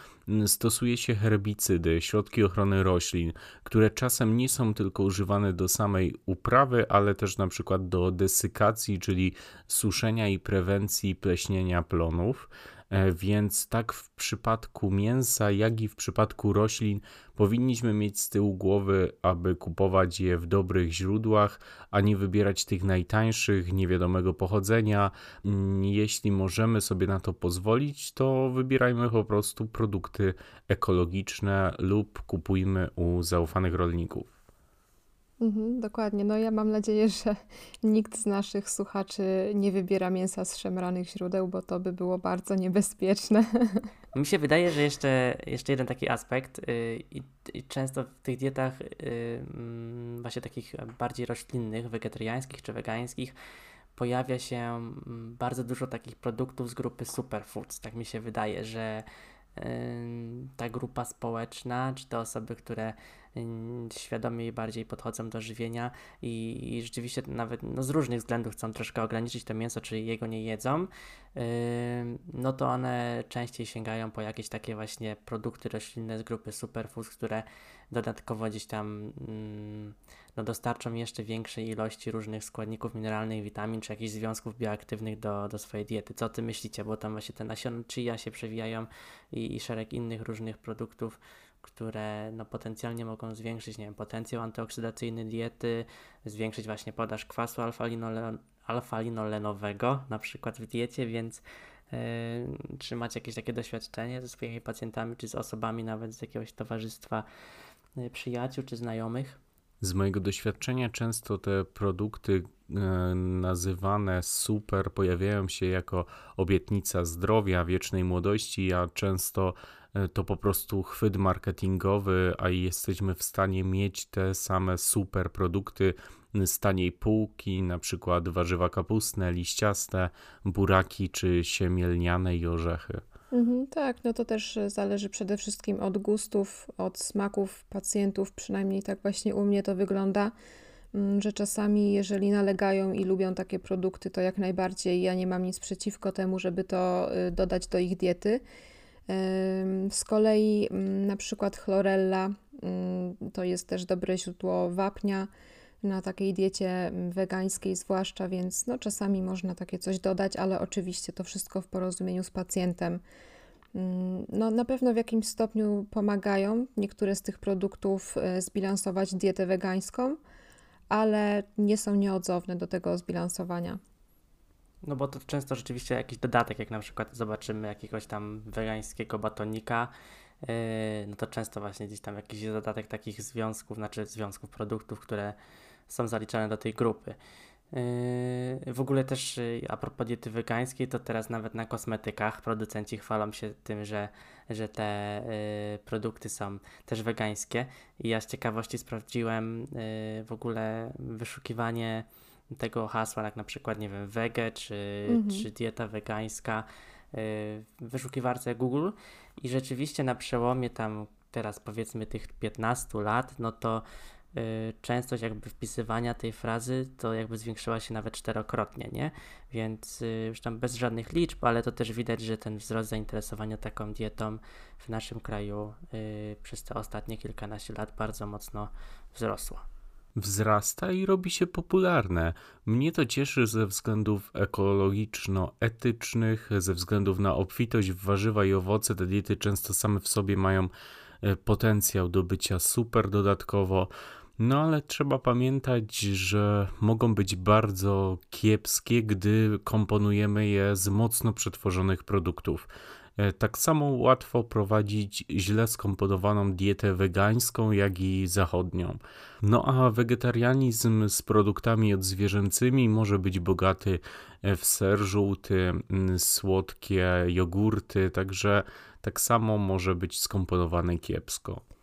stosuje się herbicydy, środki ochrony roślin, które czasem nie są tylko używane do samej uprawy, ale też na przykład do desykacji, czyli suszenia i prewencji pleśnienia plonów. E, więc tak w przypadku mięsa, jak i w przypadku roślin powinniśmy mieć z tyłu głowy, aby kupować je w dobrych źródłach, a nie wybierać tych najtańszych, niewiadomego pochodzenia. Mm, jeśli możemy sobie na to pozwolić, to wybierajmy po prostu produkty ekologiczne lub kupujmy u zaufanych rolników. Mhm, dokładnie. No ja mam nadzieję, że nikt z naszych słuchaczy nie wybiera mięsa z szemranych źródeł, bo to by było bardzo niebezpieczne. Mi się wydaje, że jeszcze, jeszcze jeden taki aspekt yy, i, często w tych dietach yy, właśnie takich bardziej roślinnych, wegetariańskich czy wegańskich pojawia się mm, bardzo dużo takich produktów z grupy superfoods. Tak mi się wydaje, że ta grupa społeczna, czy te osoby, które świadomie bardziej podchodzą do żywienia i, i rzeczywiście nawet no, z różnych względów chcą troszkę ograniczyć to mięso, czy jego nie jedzą, no to one częściej sięgają po jakieś takie właśnie produkty roślinne z grupy superfoods, które dodatkowo gdzieś tam mm, no, dostarczą jeszcze większej ilości różnych składników mineralnych, witamin czy jakichś związków bioaktywnych do, do swojej diety. Co ty myślicie? Bo tam właśnie te nasiona chia się przewijają i, i szereg innych różnych produktów, które no, potencjalnie mogą zwiększyć nie wiem, potencjał antyoksydacyjny diety, zwiększyć właśnie podaż kwasu alfa-linolenowego na przykład w diecie, więc yy, czy macie jakieś takie doświadczenie ze swoimi pacjentami, czy z osobami nawet z jakiegoś towarzystwa yy, przyjaciół czy znajomych? Z mojego doświadczenia często te produkty e, nazywane super pojawiają się jako obietnica zdrowia, wiecznej młodości, a często e, to po prostu chwyt marketingowy, a jesteśmy w stanie mieć te same super produkty z taniej półki, na przykład warzywa kapustne, liściaste, buraki czy siemielniane i orzechy. Mhm, tak, no to też e, zależy przede wszystkim od gustów, od smaków pacjentów, przynajmniej tak właśnie u mnie to wygląda, mm, że czasami jeżeli nalegają i lubią takie produkty, to jak najbardziej ja nie mam nic przeciwko temu, żeby to y, dodać do ich diety. Z kolei mm, na przykład chlorella mm, to jest też dobre źródło wapnia na takiej diecie mm, wegańskiej zwłaszcza, więc no czasami można takie coś dodać, ale oczywiście to wszystko w porozumieniu z pacjentem. Mm, no, na pewno w jakimś stopniu pomagają niektóre z tych produktów e, zbilansować dietę wegańską, ale nie są nieodzowne do tego zbilansowania. No bo to często rzeczywiście jakiś dodatek, jak na przykład zobaczymy jakiegoś tam wegańskiego batonika, yy, no to często właśnie gdzieś tam jakiś dodatek takich związków, znaczy związków produktów, które są zaliczane do tej grupy. Yy, w ogóle też yy, a propos diety wegańskiej, to teraz nawet na kosmetykach producenci chwalą się tym, że, że te yy, produkty są też wegańskie. I ja z ciekawości sprawdziłem w ogóle wyszukiwanie tego hasła, jak na przykład, nie wiem, wege czy, mhm. czy dieta wegańska w wyszukiwarce Google. I rzeczywiście na przełomie tam teraz powiedzmy tych 15 lat, no to częstość jakby wpisywania tej frazy to jakby zwiększyła się nawet czterokrotnie, nie? Więc y, już tam bez żadnych liczb, ale to też widać, że ten wzrost zainteresowania taką dietą w naszym kraju y, przez te ostatnie kilkanaście lat bardzo mocno wzrosło wzrasta i robi się popularne. Mnie to cieszy ze względów ekologiczno-etycznych, ze względów na obfitość w warzywa i owoce. Te diety często same w sobie mają potencjał do bycia super dodatkowo. No ale trzeba pamiętać, że mogą być bardzo kiepskie, gdy komponujemy je z mocno przetworzonych produktów. E, tak samo łatwo prowadzić źle skomponowaną dietę wegańską, jak i zachodnią. No a wegetarianizm z produktami odzwierzęcymi może być bogaty w ser żółty, słodkie jogurty, także tak samo może być skomponowany kiepsko.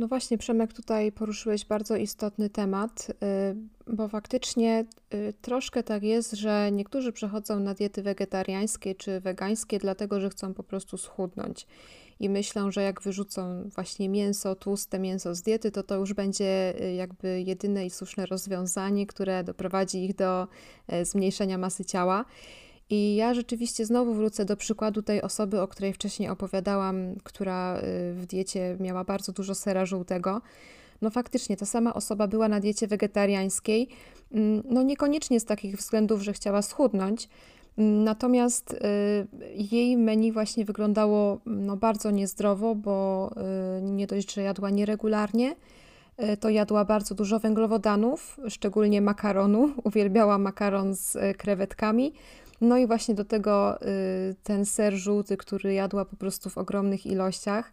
No właśnie, Przemek, tutaj poruszyłeś bardzo istotny temat, y, bo faktycznie y, troszkę tak jest, że niektórzy przechodzą na diety wegetariańskie czy wegańskie, dlatego że chcą po prostu schudnąć. I myślą, że jak wyrzucą właśnie mięso, tłuste mięso z diety, to to już będzie y, jakby jedyne i słuszne rozwiązanie, które doprowadzi ich do zmniejszenia masy ciała. I ja rzeczywiście znowu wrócę do przykładu tej osoby, o której wcześniej opowiadałam, która y, w diecie miała bardzo dużo sera żółtego. No faktycznie, ta sama osoba była na diecie wegetariańskiej, mm, no niekoniecznie z takich względów, że chciała schudnąć, mm, natomiast y, jej menu właśnie wyglądało no, bardzo niezdrowo, bo y, nie dość, że jadła nieregularnie, to jadła bardzo dużo węglowodanów, szczególnie makaronu. Uwielbiała makaron z krewetkami. No i właśnie do tego y, ten ser żółty, który jadła po prostu w ogromnych ilościach.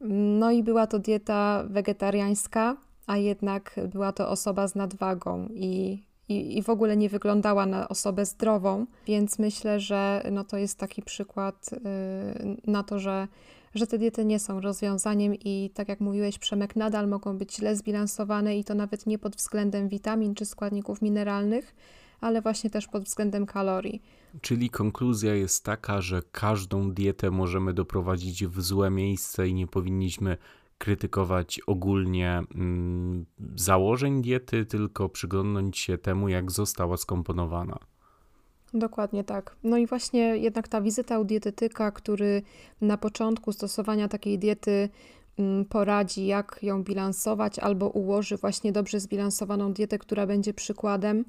No i była to dieta wegetariańska, a jednak była to osoba z nadwagą i, i, i w ogóle nie wyglądała na osobę zdrową, więc myślę, że no to jest taki przykład y, na to, że, że te diety nie są rozwiązaniem i tak jak mówiłeś, Przemek, nadal mogą być źle zbilansowane i to nawet nie pod względem witamin czy składników mineralnych, ale właśnie też pod względem kalorii. Czyli konkluzja jest taka, że każdą dietę możemy doprowadzić w złe miejsce i nie powinniśmy krytykować ogólnie mm, założeń diety, tylko przyglądnąć się temu, jak została skomponowana. Dokładnie tak. No i właśnie jednak ta wizyta u dietetyka, który na początku stosowania takiej diety mm, poradzi, jak ją bilansować, albo ułoży właśnie dobrze zbilansowaną dietę, która będzie przykładem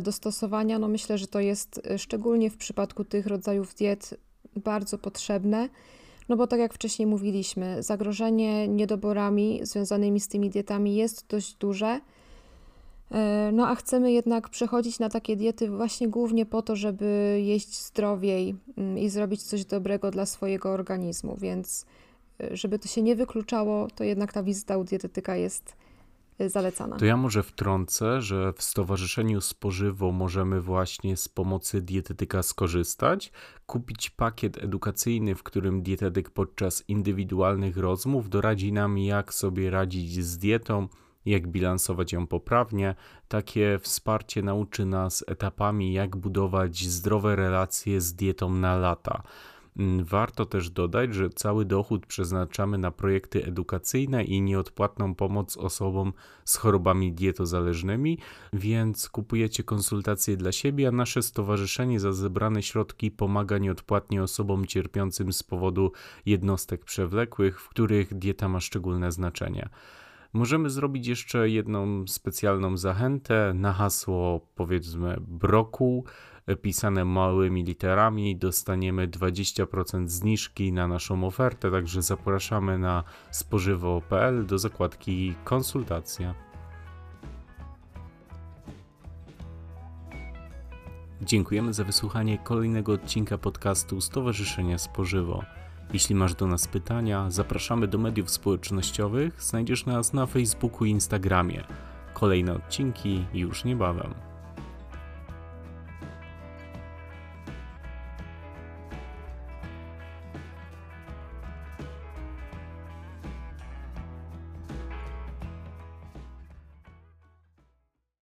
do stosowania, no myślę, że to jest e, szczególnie w przypadku tych rodzajów diet bardzo potrzebne. No bo tak jak wcześniej mówiliśmy, zagrożenie niedoborami związanymi z tymi dietami jest dość duże. E, no a chcemy jednak przechodzić na takie diety właśnie głównie po to, żeby jeść zdrowiej mm, i zrobić coś dobrego dla swojego organizmu, więc żeby to się nie wykluczało, to jednak ta wizyta u dietetyka jest zalecana. To ja może wtrącę, że w Stowarzyszeniu Spożywo możemy właśnie z pomocy dietetyka skorzystać, kupić pakiet edukacyjny, w którym dietetyk podczas indywidualnych rozmów doradzi nam, jak sobie radzić z dietą, jak bilansować ją poprawnie. Takie wsparcie nauczy nas etapami, jak budować zdrowe relacje z dietą na lata. Mm, warto też dodać, że cały dochód przeznaczamy na projekty edukacyjne i nieodpłatną pomoc osobom z chorobami dietozależnymi, więc kupujecie konsultacje dla siebie, a nasze stowarzyszenie za zebrane środki pomaga nieodpłatnie osobom cierpiącym z powodu jednostek przewlekłych, w których dieta ma szczególne znaczenie. Możemy zrobić jeszcze jedną specjalną zachętę na hasło powiedzmy brokuł pisane małymi literami dostaniemy 20% zniżki na naszą ofertę, także zapraszamy na spożywo.pl do zakładki konsultacja. Dziękujemy za wysłuchanie kolejnego odcinka podcastu Stowarzyszenia Spożywo. Jeśli masz do nas pytania, zapraszamy do mediów społecznościowych. Znajdziesz nas na Facebooku i Instagramie. Kolejne odcinki już niebawem.